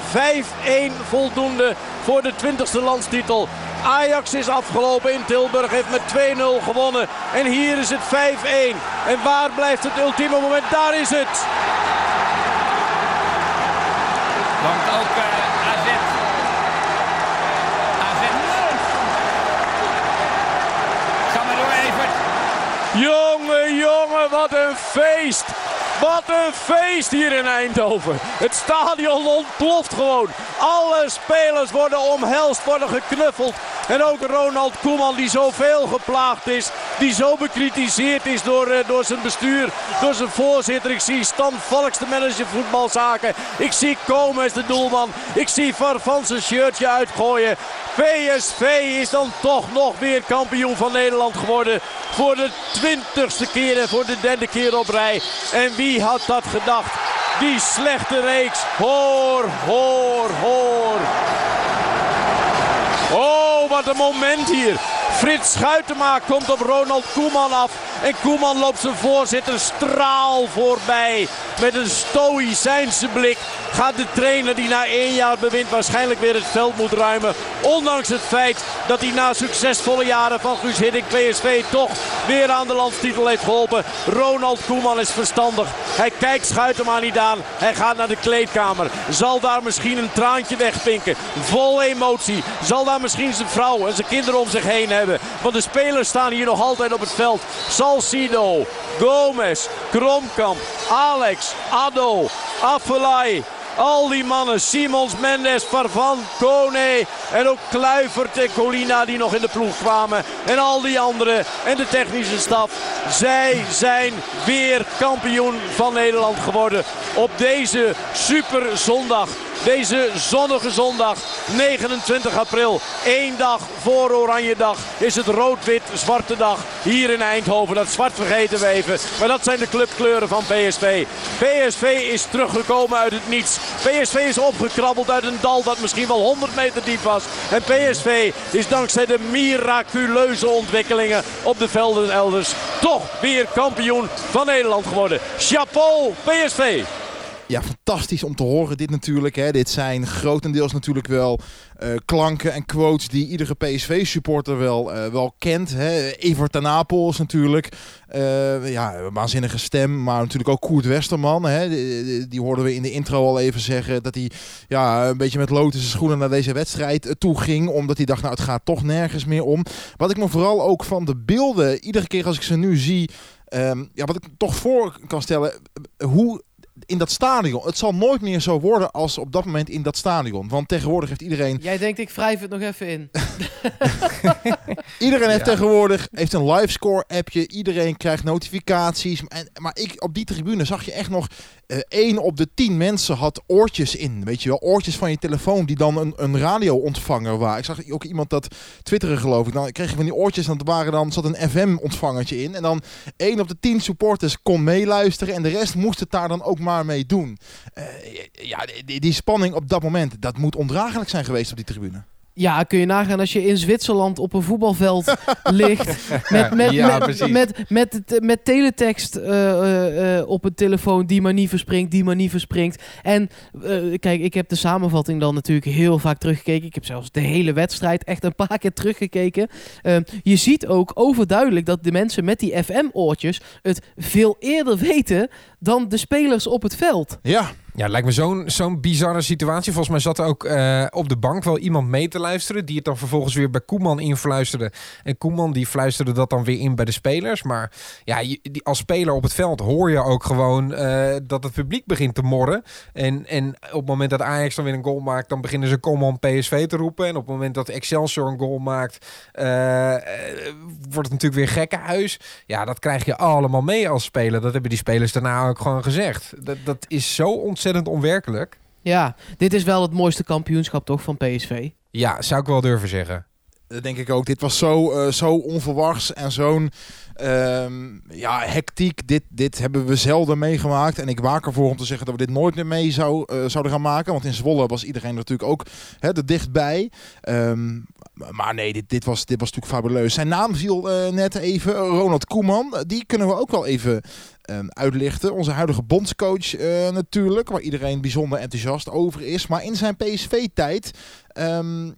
5-1 voldoende voor de 20ste landstitel. Ajax is afgelopen in Tilburg, heeft met 2-0 gewonnen. En hier is het 5-1. En waar blijft het ultieme moment? Daar is het. Want ook uh, AZ. AZ. Ga maar door, Evert. Jongen, jongen, wat een feest. Wat een feest hier in Eindhoven. Het stadion ontploft gewoon. Alle spelers worden omhelst, worden geknuffeld. En ook Ronald Koeman die zoveel geplaagd is. Die zo bekritiseerd is door, uh, door zijn bestuur, door zijn voorzitter. Ik zie Stan Valks, de manager voetbalzaken. Ik zie Komes, de doelman. Ik zie Farfan zijn shirtje uitgooien. PSV is dan toch nog weer kampioen van Nederland geworden. Voor de twintigste keer en voor de derde keer op rij. En wie had dat gedacht? Die slechte reeks. Hoor, hoor, hoor. Wat een moment hier. Frits Schuitema komt op Ronald Koeman af. En Koeman loopt zijn voorzitter straal voorbij. Met een stoïcijnse blik gaat de trainer die na één jaar bewind waarschijnlijk weer het veld moet ruimen. Ondanks het feit dat hij na succesvolle jaren van Guus Hiddink PSV toch weer aan de landstitel heeft geholpen. Ronald Koeman is verstandig. Hij kijkt Schuitema niet aan. Hij gaat naar de kleedkamer. Zal daar misschien een traantje wegpinken. Vol emotie. Zal daar misschien zijn vrouw en zijn kinderen om zich heen hebben. Want de spelers staan hier nog altijd op het veld. Salcido, Gomez, Kromkamp, Alex, Addo, Affelay. Al die mannen, Simons, Mendes, Farvan, Kone en ook Kluivert en Colina die nog in de ploeg kwamen. En al die anderen en de technische staf. Zij zijn weer kampioen van Nederland geworden op deze super zondag. Deze zonnige zondag, 29 april. Eén dag voor Oranje Dag is het rood-wit-zwarte dag hier in Eindhoven. Dat zwart vergeten we even. Maar dat zijn de clubkleuren van PSV. PSV is teruggekomen uit het niets. PSV is opgekrabbeld uit een dal dat misschien wel 100 meter diep was. En PSV is dankzij de miraculeuze ontwikkelingen op de velden elders toch weer kampioen van Nederland geworden. Chapeau PSV! Ja, fantastisch om te horen dit natuurlijk. Hè. Dit zijn grotendeels natuurlijk wel uh, klanken en quotes die iedere PSV-supporter wel, uh, wel kent. Hè. Evert ten natuurlijk. Uh, ja, waanzinnige stem. Maar natuurlijk ook Koert Westerman. Hè. Die, die, hoorden we in de intro al even zeggen. Dat hij ja, een beetje met lotische schoenen naar deze wedstrijd toe ging. Omdat hij dacht, nou het gaat toch nergens meer om. Wat ik me vooral ook van de beelden, iedere keer als ik ze nu zie... Um, ja, wat ik toch voor kan stellen, hoe in dat stadion. Het zal nooit meer zo worden als op dat moment in dat stadion. Want tegenwoordig heeft iedereen... Jij denkt, ik wrijf het nog even in. iedereen heeft ja. tegenwoordig heeft een livescore appje. Iedereen krijgt notificaties. En, maar ik, op die tribune zag je echt nog eh, één op de tien mensen had oortjes in. Weet je wel, oortjes van je telefoon die dan een, een radio-ontvanger waren. Ik zag ook iemand dat twitteren geloof ik. Dan kreeg je van die oortjes en waren dan zat een FM-ontvangertje in. En dan één op de tien supporters kon meeluisteren en de rest moest het daar dan ook maar mee doen. Eh, ja, die, die spanning op dat moment, dat moet ondraaglijk zijn geweest op die tribune. Ja, kun je nagaan als je in Zwitserland op een voetbalveld ligt. Met, met, Ja, met, precies. met, met, met, met teletext eh, eh, eh, op een telefoon die maar niet verspringt, die maar niet verspringt. En kijk, ik heb de samenvatting dan natuurlijk heel vaak teruggekeken. Ik heb zelfs de hele wedstrijd echt een paar keer teruggekeken. Ehm, je ziet ook overduidelijk dat de mensen met die FM-oortjes het veel eerder weten dan de spelers op het veld. Ja, Ja, lijkt me zo'n zo'n bizarre situatie. Volgens mij zat er ook eh, op de bank wel iemand mee te luisteren... die het dan vervolgens weer bij Koeman influisterde. En Koeman die fluisterde dat dan weer in bij de spelers. Maar ja, die, als speler op het veld hoor je ook gewoon eh, dat het publiek begint te morren. En, en op het moment dat Ajax dan weer een goal maakt... dan beginnen ze Koeman PSV te roepen. En op het moment dat Excelsior een goal maakt... eh, wordt het natuurlijk weer gekkenhuis. Ja, dat krijg je allemaal mee als speler. Dat hebben die spelers daarna ook gewoon gezegd. Dat, dat is zo ontzettend onwerkelijk. Ja, dit is wel het mooiste kampioenschap toch van PSV. Ja, zou ik wel durven zeggen. Dat denk ik ook. Dit was zo, eh, zo onverwachts en zo'n ehm, ja, hectiek. Dit, dit hebben we zelden meegemaakt. En ik waak ervoor om te zeggen dat we dit nooit meer mee zou, eh, zouden gaan maken. Want in Zwolle was iedereen natuurlijk ook hè, er dichtbij. Ehm, maar nee, dit, dit, was, dit was natuurlijk fabuleus. Zijn naam viel eh, net even, Ronald Koeman. Eh, Die kunnen we ook wel even ehm, uitlichten. Onze huidige bondscoach eh, natuurlijk. Waar iedereen bijzonder enthousiast over is. Maar in zijn PSV-tijd... ehm,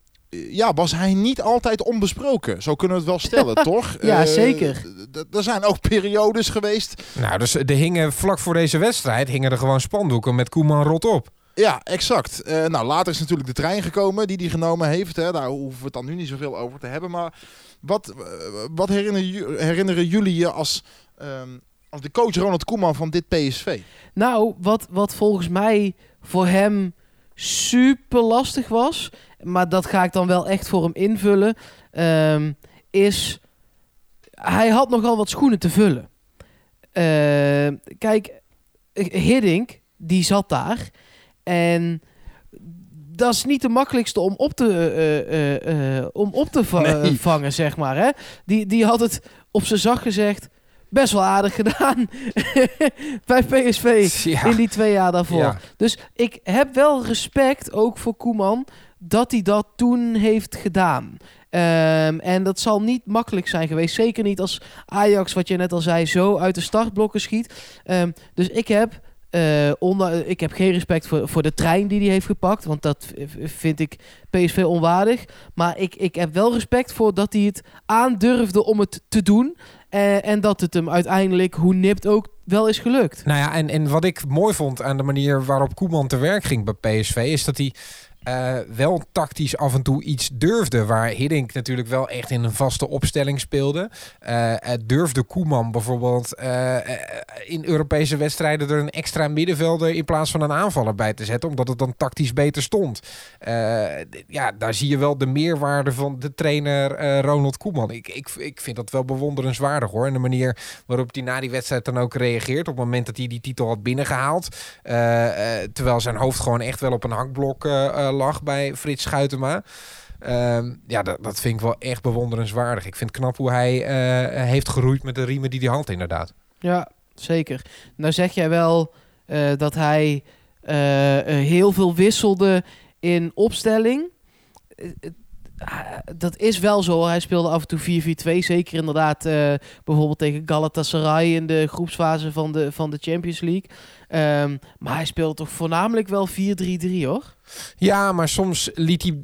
ja, was hij niet altijd onbesproken. Zo kunnen we het wel stellen, toch? Ja, zeker. Er zijn ook periodes geweest. Nou, dus er hingen vlak voor deze wedstrijd hingen er gewoon spandoeken met Koeman rot op. Ja, exact. Eh, nou, later is natuurlijk de trein gekomen die hij genomen heeft. Hè. Daar hoeven we het dan nu niet zoveel over te hebben. Maar wat, eh, wat herinneren, herinneren jullie je als, ehm, als de coach Ronald Koeman van dit PSV? Nou, wat, wat volgens mij voor hem super lastig was, maar dat ga ik dan wel echt voor hem invullen, ehm, is hij had nogal wat schoenen te vullen. Ehm, kijk, Hiddink, die zat daar en dat is niet de makkelijkste om op te, eh, eh, eh, om op te va- Nee. vangen, zeg maar. Hè? Die, die had het op zijn zacht gezegd best wel aardig gedaan bij PSV Ja. in die twee jaar daarvoor. Ja. Dus ik heb wel respect ook voor Koeman dat hij dat toen heeft gedaan. Ehm, en dat zal niet makkelijk zijn geweest. Zeker niet als Ajax, wat je net al zei, zo uit de startblokken schiet. Ehm, dus ik heb, eh, onder, ik heb geen respect voor, voor de trein die hij heeft gepakt. Want dat vind ik PSV onwaardig. Maar ik, ik heb wel respect voor dat hij het aandurfde om het te doen. Eh, en dat het hem uiteindelijk, hoe nipt ook, wel is gelukt. Nou ja, en, en wat ik mooi vond aan de manier waarop Koeman te werk ging bij PSV, is dat hij eh, wel tactisch af en toe iets durfde. Waar Hiddink natuurlijk wel echt in een vaste opstelling speelde. Eh, eh, durfde Koeman bijvoorbeeld in Europese wedstrijden er een extra middenvelder in plaats van een aanvaller bij te zetten, omdat het dan tactisch beter stond. Ja, daar zie je wel de meerwaarde van de trainer Ronald Koeman. Ik, ik, ik vind dat wel bewonderenswaardig hoor. En de manier waarop hij na die wedstrijd dan ook reageert. Op het moment dat hij die titel had binnengehaald. Eh, eh, terwijl zijn hoofd gewoon echt wel op een hakblok lag bij Frits Schuitema. Ehm, ja, dat, dat vind ik wel echt bewonderenswaardig. Ik vind knap hoe hij eh, heeft geroeid met de riemen die hij had inderdaad. Ja, zeker. Nou zeg jij wel eh, dat hij eh, heel veel wisselde in opstelling. Dat is wel zo. Hij speelde af en toe 4-4-2. Zeker inderdaad bijvoorbeeld tegen Galatasaray in de groepsfase van de, van de Champions League. Ehm, maar hij speelde toch voornamelijk wel 4-3-3 hoor. Ja, maar soms liet hij.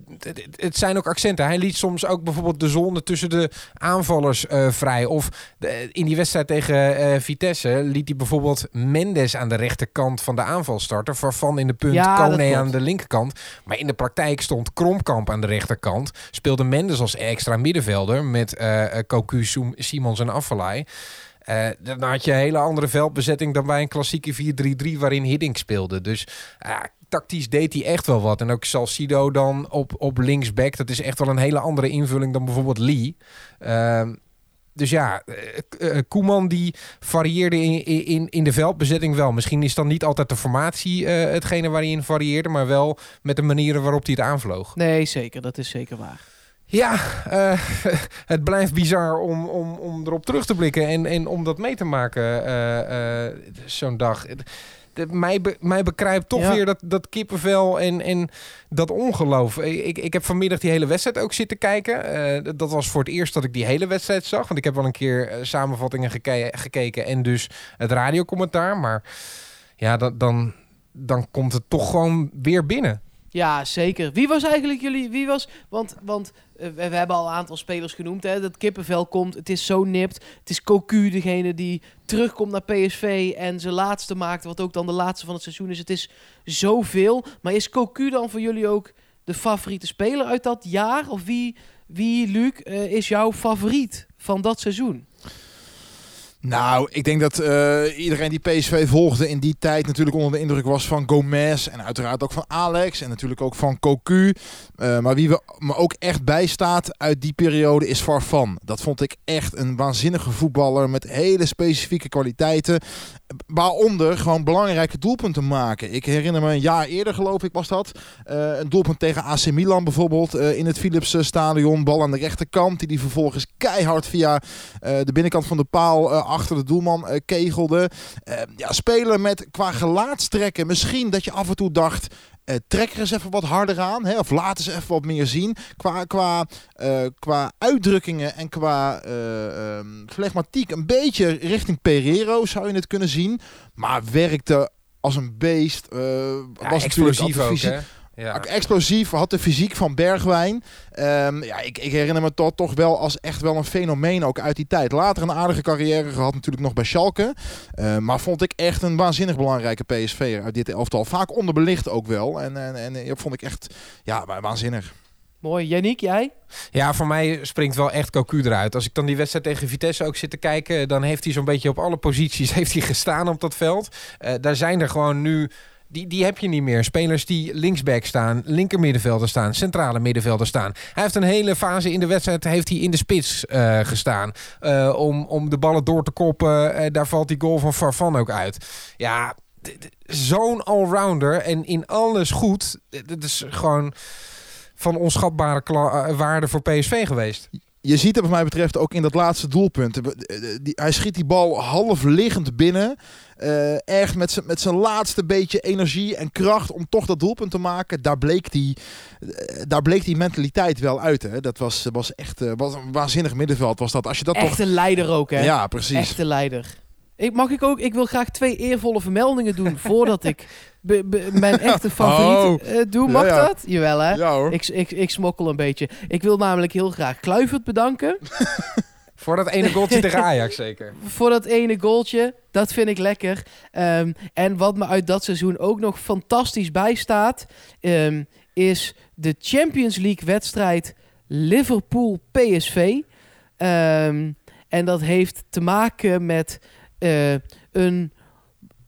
het- zijn ook accenten. Hij liet soms ook bijvoorbeeld de zone tussen de aanvallers eh, vrij. Of de- in die wedstrijd tegen eh, Vitesse liet hij bijvoorbeeld Mendes aan de rechterkant van de aanval starten. Waarvan in de punt Ja, Kone aan de linkerkant. Maar in de praktijk stond Kromkamp aan de rechterkant. Speelde Mendes als extra middenvelder met Cocu, Soem- Simons en Affelay. Eh, dan had je een hele andere veldbezetting dan bij een klassieke 4-3-3 waarin Hiddink speelde. Dus tactisch deed hij echt wel wat. En ook Salcido dan op, op linksback. Dat is echt wel een hele andere invulling dan bijvoorbeeld Lee. Ehm, dus ja, uh, Koeman die varieerde in, in, in de veldbezetting wel. Misschien is dan niet altijd de formatie uh, hetgene waar hij in varieerde, maar wel met de manieren waarop hij het aanvloog. Nee, zeker. Dat is zeker waar. Ja, uh, het blijft bizar om, om, om erop terug te blikken en, en om dat mee te maken uh, uh, zo'n dag. De, mij, be, mij bekruipt toch ja. weer dat, dat kippenvel en, en dat ongeloof. Ik, ik heb vanmiddag die hele wedstrijd ook zitten kijken. dat was voor het eerst dat ik die hele wedstrijd zag. Want ik heb wel een keer samenvattingen geke gekeken en dus het radiocommentaar. Maar ja, dan, dan, dan komt het toch gewoon weer binnen. Ja, zeker. Wie was eigenlijk jullie... Wie was... Want, want we, we, hebben al een aantal spelers genoemd. Hè, dat kippenvel komt. Het is zo nipt. Het is Cocu degene die terugkomt naar PSV en zijn laatste maakt. Wat ook dan de laatste van het seizoen is. Het is zoveel. Maar is Cocu dan voor jullie ook de favoriete speler uit dat jaar? Of wie, wie Luc, uh, is jouw favoriet van dat seizoen? Nou, ik denk dat uh, iedereen die PSV volgde in die tijd natuurlijk onder de indruk was van Gomez. En uiteraard ook van Alex. En natuurlijk ook van Cocu. Uh, maar wie me ook echt bijstaat uit die periode is Farfan. Dat vond ik echt een waanzinnige voetballer met hele specifieke kwaliteiten. Waaronder gewoon belangrijke doelpunten maken. Ik herinner me een jaar eerder geloof ik was dat. Uh, een doelpunt tegen AC Milan bijvoorbeeld. in het Philips Stadion. Bal aan de rechterkant. Die die vervolgens keihard via de binnenkant van de paal achter de doelman kegelde. Ja, spelen met qua gelaatstrekken. Misschien dat je af en toe dacht. Uh, trek er eens even wat harder aan. Hè, of laat eens even wat meer zien. Qua, qua, qua uitdrukkingen en qua um, flegmatiek. Een beetje richting Pereiro zou je het kunnen zien. Maar werkte als een beest. Ja, was explosief ook, hè? Ja. Explosief, had de fysiek van Bergwijn. Um, ja, ik, ik, herinner me toch, toch wel als echt wel een fenomeen ook uit die tijd. Later een aardige carrière gehad natuurlijk nog bij Schalke. Uh, maar vond ik echt een waanzinnig belangrijke PSV uit dit elftal. Vaak onderbelicht ook wel. En, en, en dat vond ik echt ja, waanzinnig. Mooi. Yannick, jij? Ja, voor mij springt wel echt Cocu eruit. Als ik dan die wedstrijd tegen Vitesse ook zit te kijken... dan heeft hij zo'n beetje op alle posities heeft hij gestaan op dat veld. Uh, daar zijn er gewoon nu die, die heb je niet meer. Spelers die linksback staan, linker middenvelder staan, centrale middenvelder staan. Hij heeft een hele fase in de wedstrijd heeft hij in de spits uh, gestaan. Uh, om, om de ballen door te koppen. Uh, daar valt die goal van Farfan ook uit. Ja, zo'n allrounder en in alles goed. Dat is gewoon van onschatbare waarde voor PSV geweest je ziet het wat mij betreft ook in dat laatste doelpunt. hij schiet die bal half liggend binnen. Uh, echt met, met zijn laatste beetje energie en kracht om toch dat doelpunt te maken. Daar bleek die, uh, daar bleek die mentaliteit wel uit. Hè. Dat was, was echt uh, was een waanzinnig middenveld. Was dat. Als je dat Echte toch... leider ook, hè? Ja, precies. Echte leider. Ik, mag ik ook? Ik wil graag twee eervolle vermeldingen doen voordat ik be, be, mijn echte favoriet oh. uh, doe. Mag ja, ja. dat? Jawel, hè? Ja, hoor. Ik, ik, ik smokkel een beetje. Ik wil namelijk heel graag Kluivert bedanken. Voor dat ene goaltje tegen Ajax zeker. Voor dat ene goaltje. Dat vind ik lekker. Um, en wat me uit dat seizoen ook nog fantastisch bijstaat... Um, is de Champions League wedstrijd Liverpool-PSV. Um, en dat heeft te maken met uh, een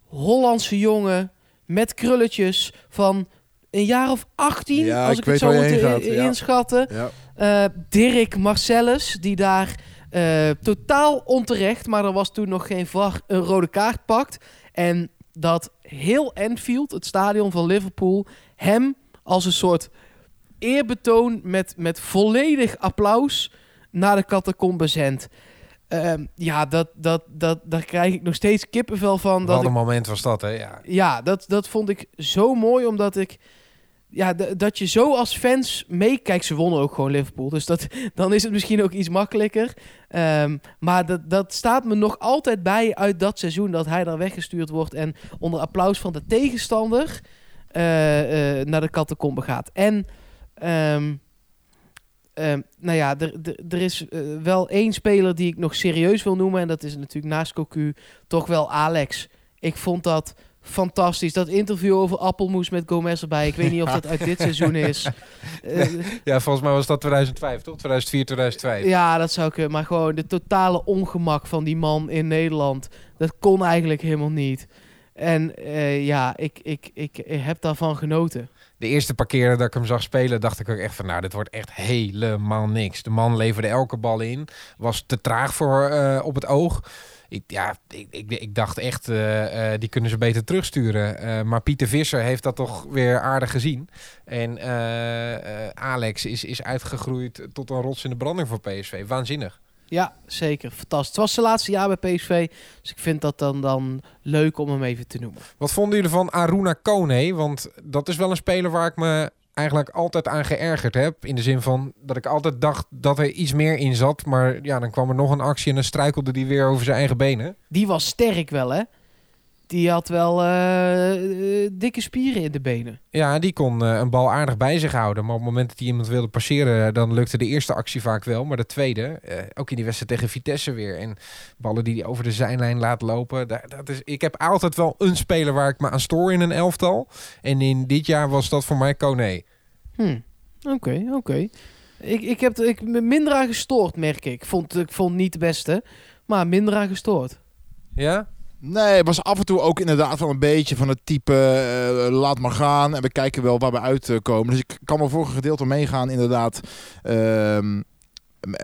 Hollandse jongen met krulletjes van een jaar of 18, ja, als ik, ik het zo moet inschatten. Ja. Uh, Dirk Marcellus, die daar uh, totaal onterecht, maar er was toen nog geen VAR, een rode kaart pakt. En dat heel Enfield, het stadion van Liverpool, hem als een soort eerbetoon met, met volledig applaus naar de catacombe zendt. Um, ja, dat, dat, dat, daar krijg ik nog steeds kippenvel van. Wat dat een moment was dat, hè? Ja, ja dat, dat vond ik zo mooi, omdat ik... Ja, dat je zo als fans meekijkt. Ze wonnen ook gewoon Liverpool, dus dat, dan is het misschien ook iets makkelijker. Um, maar dat, dat staat me nog altijd bij uit dat seizoen dat hij daar weggestuurd wordt... en onder applaus van de tegenstander uh, uh, naar de catacombe gaat. En... Um, Uh, nou ja, er is uh, wel één speler die ik nog serieus wil noemen. En dat is natuurlijk naast Cocu toch wel Alex. Ik vond dat fantastisch. Dat interview over appelmoes met Gomez erbij. Ik weet niet of dat uit dit seizoen is. Uh, ja, volgens mij was dat 2005, toch? 2004, 2005. Ja, dat zou kunnen. Maar gewoon de totale ongemak van die man in Nederland. Dat kon eigenlijk helemaal niet. En eh, ja, ik, ik, ik, heb daarvan genoten. De eerste paar dat ik hem zag spelen, dacht ik ook echt van, nou, dit wordt echt helemaal niks. De man leverde elke bal in, was te traag voor eh, op het oog. Ik, ja, ik, ik, dacht echt, uh, die kunnen ze beter terugsturen. maar Pieter Visser heeft dat toch weer aardig gezien. En Alex is, is uitgegroeid tot een rots in de branding voor PSV. Waanzinnig. Ja, zeker. Fantastisch. Het was zijn laatste jaar bij PSV. Dus ik vind dat dan, dan leuk om hem even te noemen. Wat vonden jullie van Aruna Kone? Want dat is wel een speler waar ik me eigenlijk altijd aan geërgerd heb. In de zin van dat ik altijd dacht dat er iets meer in zat. Maar ja, dan kwam er nog een actie en dan struikelde die weer over zijn eigen benen. Die was sterk wel, hè? Die had wel uh, dikke spieren in de benen. Ja, die kon uh, een bal aardig bij zich houden. Maar op het moment dat hij iemand wilde passeren, dan lukte de eerste actie vaak wel. Maar de tweede, ook in die wedstrijd tegen Vitesse weer. En ballen die hij over de zijlijn laat lopen. dat is, ik heb altijd wel een speler waar ik me aan stoor in een elftal. En in dit jaar was dat voor mij Kone. Hm. Oké, oké. Ik, ik heb ik, minder aan gestoord, merk ik. Vond, ik vond niet de beste, maar minder aan gestoord. Ja? Nee, het was af en toe ook inderdaad wel een beetje van het type uh, laat maar gaan en we kijken wel waar we uitkomen. Dus ik kan voor een gedeelte meegaan inderdaad. Uh,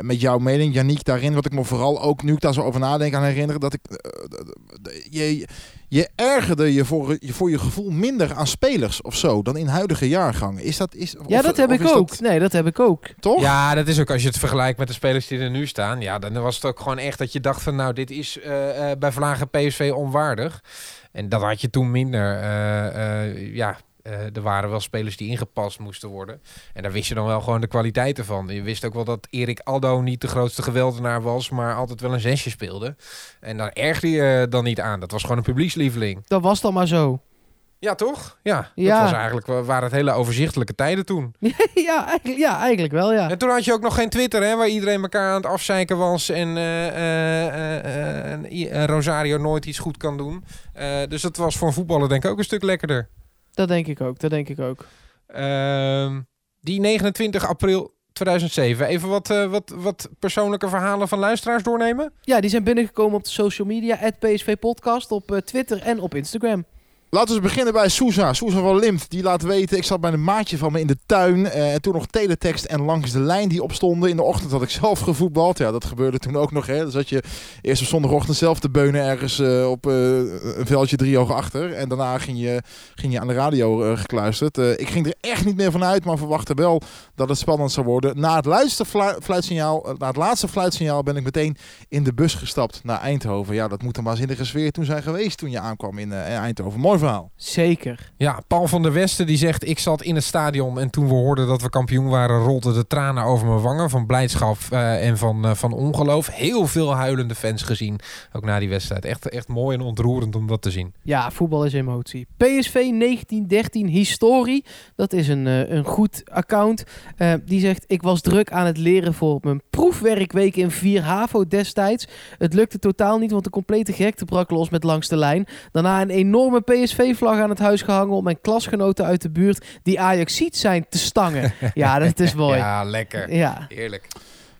met jouw mening, Janiek, daarin. Wat ik me vooral ook, nu ik daar zo over nadenk, aan herinneren. Dat ik. Uh, je ergerde je voor, je voor je gevoel minder aan spelers of zo dan in huidige jaargangen. Is dat. Is, ja, dat heb ik ook. Nee, dat heb ik ook. Toch? Ja, dat is ook als je het vergelijkt met de spelers die er nu staan. Ja, dan was het ook gewoon echt dat je dacht van. Nou, dit is uh, bij Vlagen PSV onwaardig. En dat had je toen minder. ja, uh, er waren wel spelers die ingepast moesten worden. En daar wist je dan wel gewoon de kwaliteiten van. Je wist ook wel dat Erik Aldo niet de grootste geweldenaar was, maar altijd wel een zesje speelde. En daar ergde je dan niet aan. Dat was gewoon een publiekslieveling. Dat was dan maar zo. Ja, toch? Ja, ja. dat was eigenlijk, waren het hele overzichtelijke tijden toen. ja, eigenlijk, ja, eigenlijk wel, ja. En toen had je ook nog geen Twitter, hè, waar iedereen elkaar aan het afzeiken was en uh, Rosario nooit iets goed kan doen. dus dat was voor een voetballer denk ik ook een stuk lekkerder. Dat denk ik ook, dat denk ik ook. Ehm, die 29 april 2007. Even wat, uh, wat, wat persoonlijke verhalen van luisteraars doornemen? Ja, die zijn binnengekomen op de social media. PSV Podcast op uh, Twitter en op Instagram. Laten we beginnen bij Sousa. Sousa van Limt. Die laat weten, ik zat bij een maatje van me in de tuin. Eh, en toen nog teletext en langs de lijn die opstonden. In de ochtend had ik zelf gevoetbald. Ja, dat gebeurde toen ook nog. Hè. Dus dat je eerst op zondagochtend zelf te beunen ergens uh, op uh, een veldje drie ogen achter. En daarna ging je, ging je aan de radio gekluisterd. ik ging er echt niet meer van uit, maar verwachtte wel dat het spannend zou worden. Na het, laatste fluitsignaal, na het laatste fluitsignaal ben ik meteen in de bus gestapt naar Eindhoven. Ja, dat moet een waanzinnige sfeer toen zijn geweest toen je aankwam in Eindhoven. Mooi verhaal. Zeker. Ja, Paul van der Westen die zegt... ik zat in het stadion en toen we hoorden dat we kampioen waren... rolden de tranen over mijn wangen van blijdschap uh, en van, uh, van ongeloof. Heel veel huilende fans gezien, ook na die wedstrijd. Echt, echt mooi en ontroerend om dat te zien. Ja, voetbal is emotie. PSV 1913 Historie, dat is een, uh, een goed account. die zegt, ik was druk aan het leren voor mijn proefwerkweek in 4 HAVO destijds. Het lukte totaal niet, want de complete gekte brak los met langs de lijn. Daarna een enorme PSV-vlag aan het huis gehangen om mijn klasgenoten uit de buurt die Ajax ziet zijn te stangen. ja, dat is mooi. Ja, lekker. Ja. Heerlijk.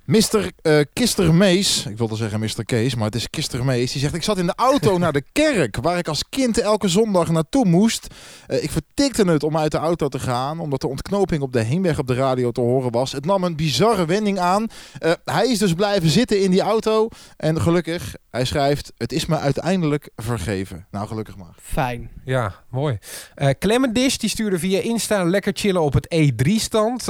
Mr. Uh, Kister Mees, ik wilde zeggen Mr. Kees, maar het is Kister Mees. Die zegt: Ik zat in de auto naar de kerk, waar ik als kind elke zondag naartoe moest. Uh, ik vertikte het om uit de auto te gaan, omdat de ontknoping op de heenweg op de radio te horen was. Het nam een bizarre wending aan. Uh, hij is dus blijven zitten in die auto. En gelukkig, hij schrijft: Het is me uiteindelijk vergeven. Nou, gelukkig maar. Fijn. Ja, mooi. Uh, Clemendish die stuurde via Insta lekker chillen op het E3-stand.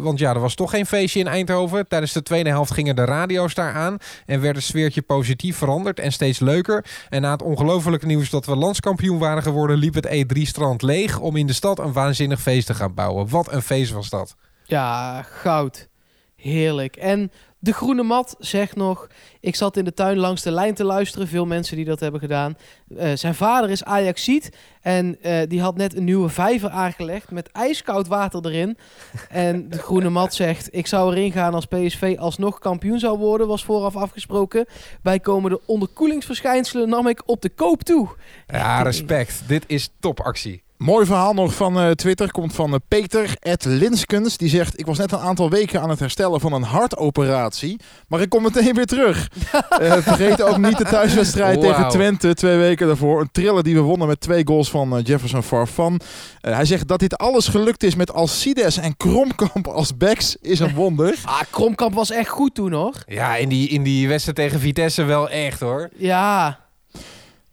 want ja, er was toch geen feestje in Eindhoven tijdens de tweede tweede helft gingen de radio's daar aan en werd het sfeertje positief veranderd en steeds leuker. En na het ongelofelijke nieuws dat we landskampioen waren geworden, liep het E3-strand leeg om in de stad een waanzinnig feest te gaan bouwen. Wat een feest was dat. Ja, goud. Heerlijk. En de groene mat zegt nog: Ik zat in de tuin langs de lijn te luisteren. Veel mensen die dat hebben gedaan. Uh, zijn vader is Ajaxiet. En uh, die had net een nieuwe vijver aangelegd met ijskoud water erin. en de groene mat zegt: Ik zou erin gaan als PSV alsnog kampioen zou worden. Was vooraf afgesproken. Bijkomende onderkoelingsverschijnselen nam ik op de koop toe. Ja, respect. Dit is topactie. Mooi verhaal nog van eh, Twitter. Komt van eh, Peter Linskens. Die zegt: Ik was net een aantal weken aan het herstellen van een hartoperatie. Maar ik kom meteen weer terug. Eh, vergeet ook niet de thuiswedstrijd tegen Twente. Twee weken daarvoor. Een triller die we wonnen met twee goals van Jefferson Farfan. Eh, hij zegt dat dit alles gelukt is met Alcides en Kromkamp als backs. Is een wonder. Ah, Kromkamp was echt goed toen hoor. Ja, in die, in die wedstrijd tegen Vitesse wel echt hoor. Ja,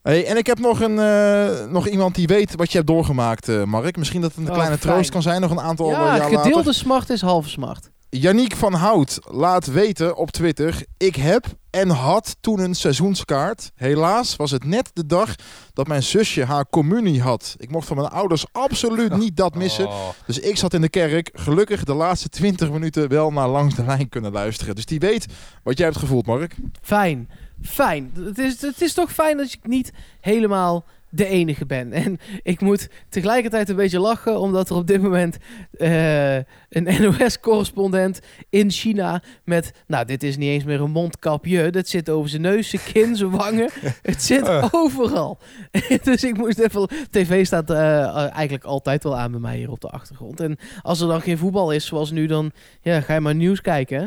Hey, en ik heb nog, een, eh, nog iemand die weet wat je hebt doorgemaakt, eh, Mark. Misschien dat het een Oh, kleine fijn. troost kan zijn. Nog een aantal ja jaar later. gedeelde smart is halve smart. Yannick van Hout laat weten op Twitter: Ik heb en had toen een seizoenskaart. Helaas was het net de dag dat mijn zusje haar communie had. Ik mocht van mijn ouders absoluut niet dat missen. Oh. Dus ik zat in de kerk. Gelukkig de laatste 20 minuten wel naar langs de lijn kunnen luisteren. Dus die weet wat jij hebt gevoeld, Mark. Fijn, fijn. Het is, het is toch fijn dat ik niet helemaal de enige ben. En ik moet tegelijkertijd een beetje lachen, omdat er op dit moment eh, een NOS-correspondent in China met, nou, dit is niet eens meer een mondkapje, dat zit over zijn neus, zijn kin, zijn wangen. Het zit Eh. overal. dus ik moest even. TV staat eh, eigenlijk altijd wel aan bij mij hier op de achtergrond. En als er dan geen voetbal is, zoals nu, dan ja, ga je maar nieuws kijken. hè?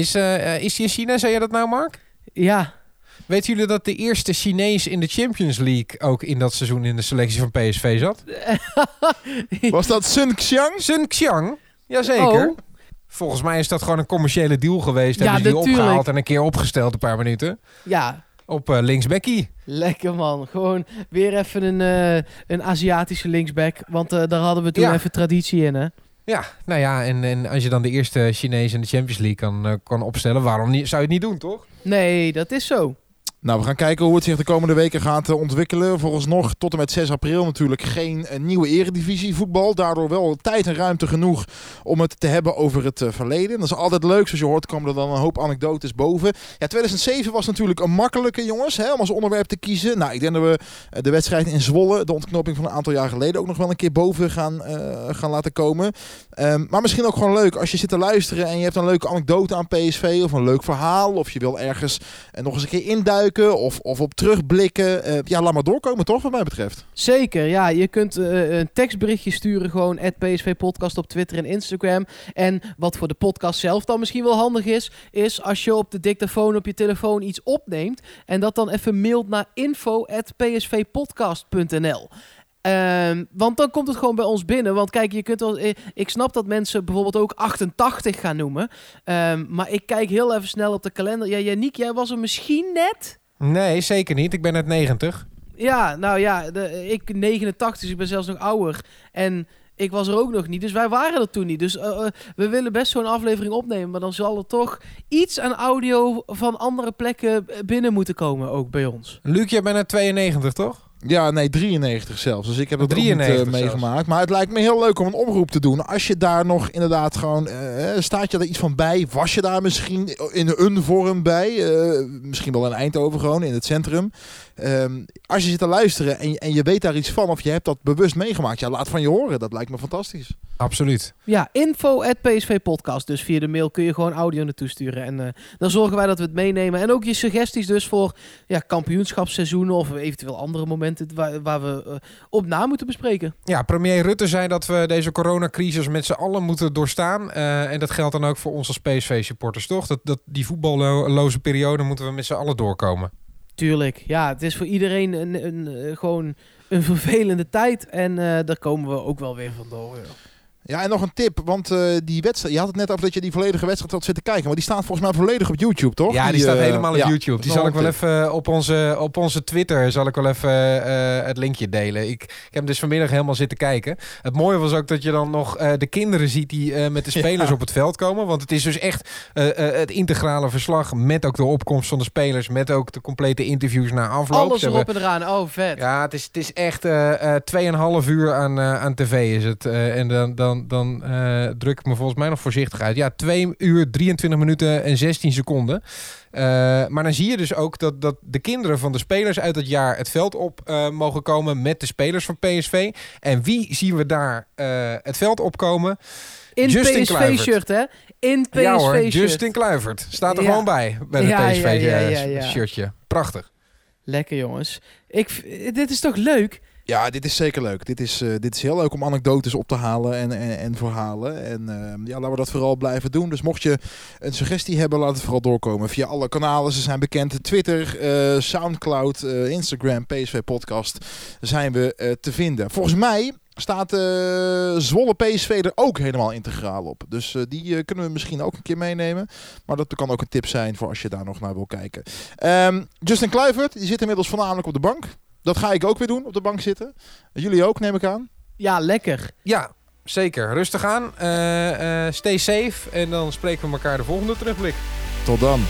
Is, eh, is die in China, zei je dat nou Mark? Ja, Weten jullie dat de eerste Chinees in de Champions League ook in dat seizoen in de selectie van PSV zat? Was dat Sun Xiang? Sun Xiang, jazeker. Oh. Volgens mij is dat gewoon een commerciële deal geweest. Ja, Hebben ze die natuurlijk. opgehaald en een keer opgesteld een paar minuten. ja, Op eh linksbackie. Lekker man. Gewoon weer even een, eh, een Aziatische linksback. Want eh, daar hadden we toen Ja. even traditie in, hè? Ja, nou ja, en, en als je dan de eerste Chinees in de Champions League kan, eh, kan opstellen, waarom niet, zou je het niet doen, toch? Nee, dat is zo. Nou, we gaan kijken hoe het zich de komende weken gaat eh, ontwikkelen. Volgens nog tot en met 6 april natuurlijk geen eh, nieuwe eredivisie voetbal. Daardoor wel tijd en ruimte genoeg om het te hebben over het eh, verleden. Dat is altijd leuk. Zoals je hoort komen er dan een hoop anekdotes boven. Ja, 2007 was natuurlijk een makkelijke, jongens, hè, om als onderwerp te kiezen. Nou, ik denk dat we de wedstrijd in Zwolle, de ontknoping van een aantal jaar geleden, ook nog wel een keer boven gaan, gaan laten komen. Ehm, maar misschien ook gewoon leuk als je zit te luisteren en je hebt een leuke anekdote aan PSV of een leuk verhaal. Of je wil ergens nog eens een keer induiken of, of op terugblikken. Eh, ja, laat maar doorkomen toch wat mij betreft. Zeker, ja. Je kunt eh, een tekstberichtje sturen gewoon at PSV Podcast op Twitter en Instagram. En wat voor de podcast zelf dan misschien wel handig is, is als je op de dictafoon op je telefoon iets opneemt en dat dan even mailt naar info at psvpodcast.nl. Ehm, want dan komt het gewoon bij ons binnen. Want kijk, je kunt wel, eh, ik snap dat mensen bijvoorbeeld ook 88 gaan noemen. Ehm, maar ik kijk heel even snel op de kalender. Ja, Yannick, jij was er misschien net. Nee, zeker niet. Ik ben net 90. Ja, nou ja, de, ik 89, dus ik ben zelfs nog ouder. En ik was er ook nog niet, dus wij waren er toen niet. Dus eh, eh, we willen best zo'n aflevering opnemen, maar dan zal er toch iets aan audio van andere plekken binnen moeten komen, ook bij ons. Luc, jij bent net 92, toch? Ja, nee, 93 zelfs. Dus ik heb het ook niet 93 eh, zelfs. meegemaakt. Maar het lijkt me heel leuk om een oproep te doen. Als je daar nog inderdaad gewoon... eh, staat je er iets van bij? Was je daar misschien in een vorm bij? Eh, misschien wel in Eindhoven gewoon, in het centrum. Ehm, als je zit te luisteren en, je- en je weet daar iets van... of je hebt dat bewust meegemaakt... ja, laat van je horen. Dat lijkt me fantastisch. Absoluut. Ja, info at PSV Podcast. Dus via de mail kun je gewoon audio naartoe sturen. En eh, dan zorgen wij dat we het meenemen. En ook je suggesties dus voor ja, kampioenschapsseizoenen of eventueel andere momenten waar, waar we eh, op na moeten bespreken. Ja, premier Rutte zei dat we deze coronacrisis met z'n allen moeten doorstaan. Eh, en dat geldt dan ook voor ons als PSV-supporters, toch? Dat, dat die voetballoze periode moeten we met z'n allen doorkomen. Tuurlijk, ja, het is voor iedereen een, een, eh, gewoon een vervelende tijd. En eh, daar komen we ook wel weer vandoor. joh. Ja, en nog een tip. Want eh, die wedstrijd... Je had het net over dat je die volledige wedstrijd had zitten kijken. Maar die staat volgens mij volledig op YouTube, toch? Ja, die, staat eh, helemaal op ja, YouTube. Die zal ik wel tip. even op onze, op onze Twitter zal ik wel even eh, het linkje delen. Ik, ik heb hem dus vanmiddag helemaal zitten kijken. Het mooie was ook dat je dan nog eh, de kinderen ziet die eh, met de spelers Ja. op het veld komen. Want het is dus echt eh, eh, het integrale verslag met ook de opkomst van de spelers. Met ook de complete interviews na afloop. Alles erop en eraan. Oh, vet. Ja, het is, het is echt eh eh 2,5 uur aan, eh, aan tv is het. Eh, en dan, dan, dan eh, druk ik me volgens mij nog voorzichtig uit. Ja, 2 uur, 23 minuten en 16 seconden. Eh, maar dan zie je dus ook dat, dat de kinderen van de spelers uit het jaar het veld op eh, mogen komen met de spelers van PSV. En wie zien we daar het veld opkomen? In Justin Kluivert. PSV-shirt, hè? In ja hoor, PSV-shirt. Justin Kluivert. Staat er Ja. gewoon bij, bij het Ja, ja. PSV-shirtje. Prachtig. Lekker, jongens. Ik, dit is toch leuk? Ja, dit is zeker leuk. Dit is, eh, dit is heel leuk om anekdotes op te halen en, en, en verhalen. En eh, ja, laten we dat vooral blijven doen. Dus mocht je een suggestie hebben, laat het vooral doorkomen. Via alle kanalen, ze zijn bekend. Twitter, eh, Soundcloud, eh, Instagram, PSV Podcast zijn we te vinden. Volgens mij staat Zwolle PSV er ook helemaal integraal op. Dus die kunnen we misschien ook een keer meenemen. Maar dat kan ook een tip zijn voor als je daar nog naar wil kijken. Ehm, Justin Kluivert, die zit inmiddels voornamelijk op de bank. Dat ga ik ook weer doen, op de bank zitten. Jullie ook, neem ik aan. Ja, lekker. Ja, zeker. Rustig aan. Eh, eh, stay safe. En dan spreken we elkaar de volgende terugblik. Tot dan.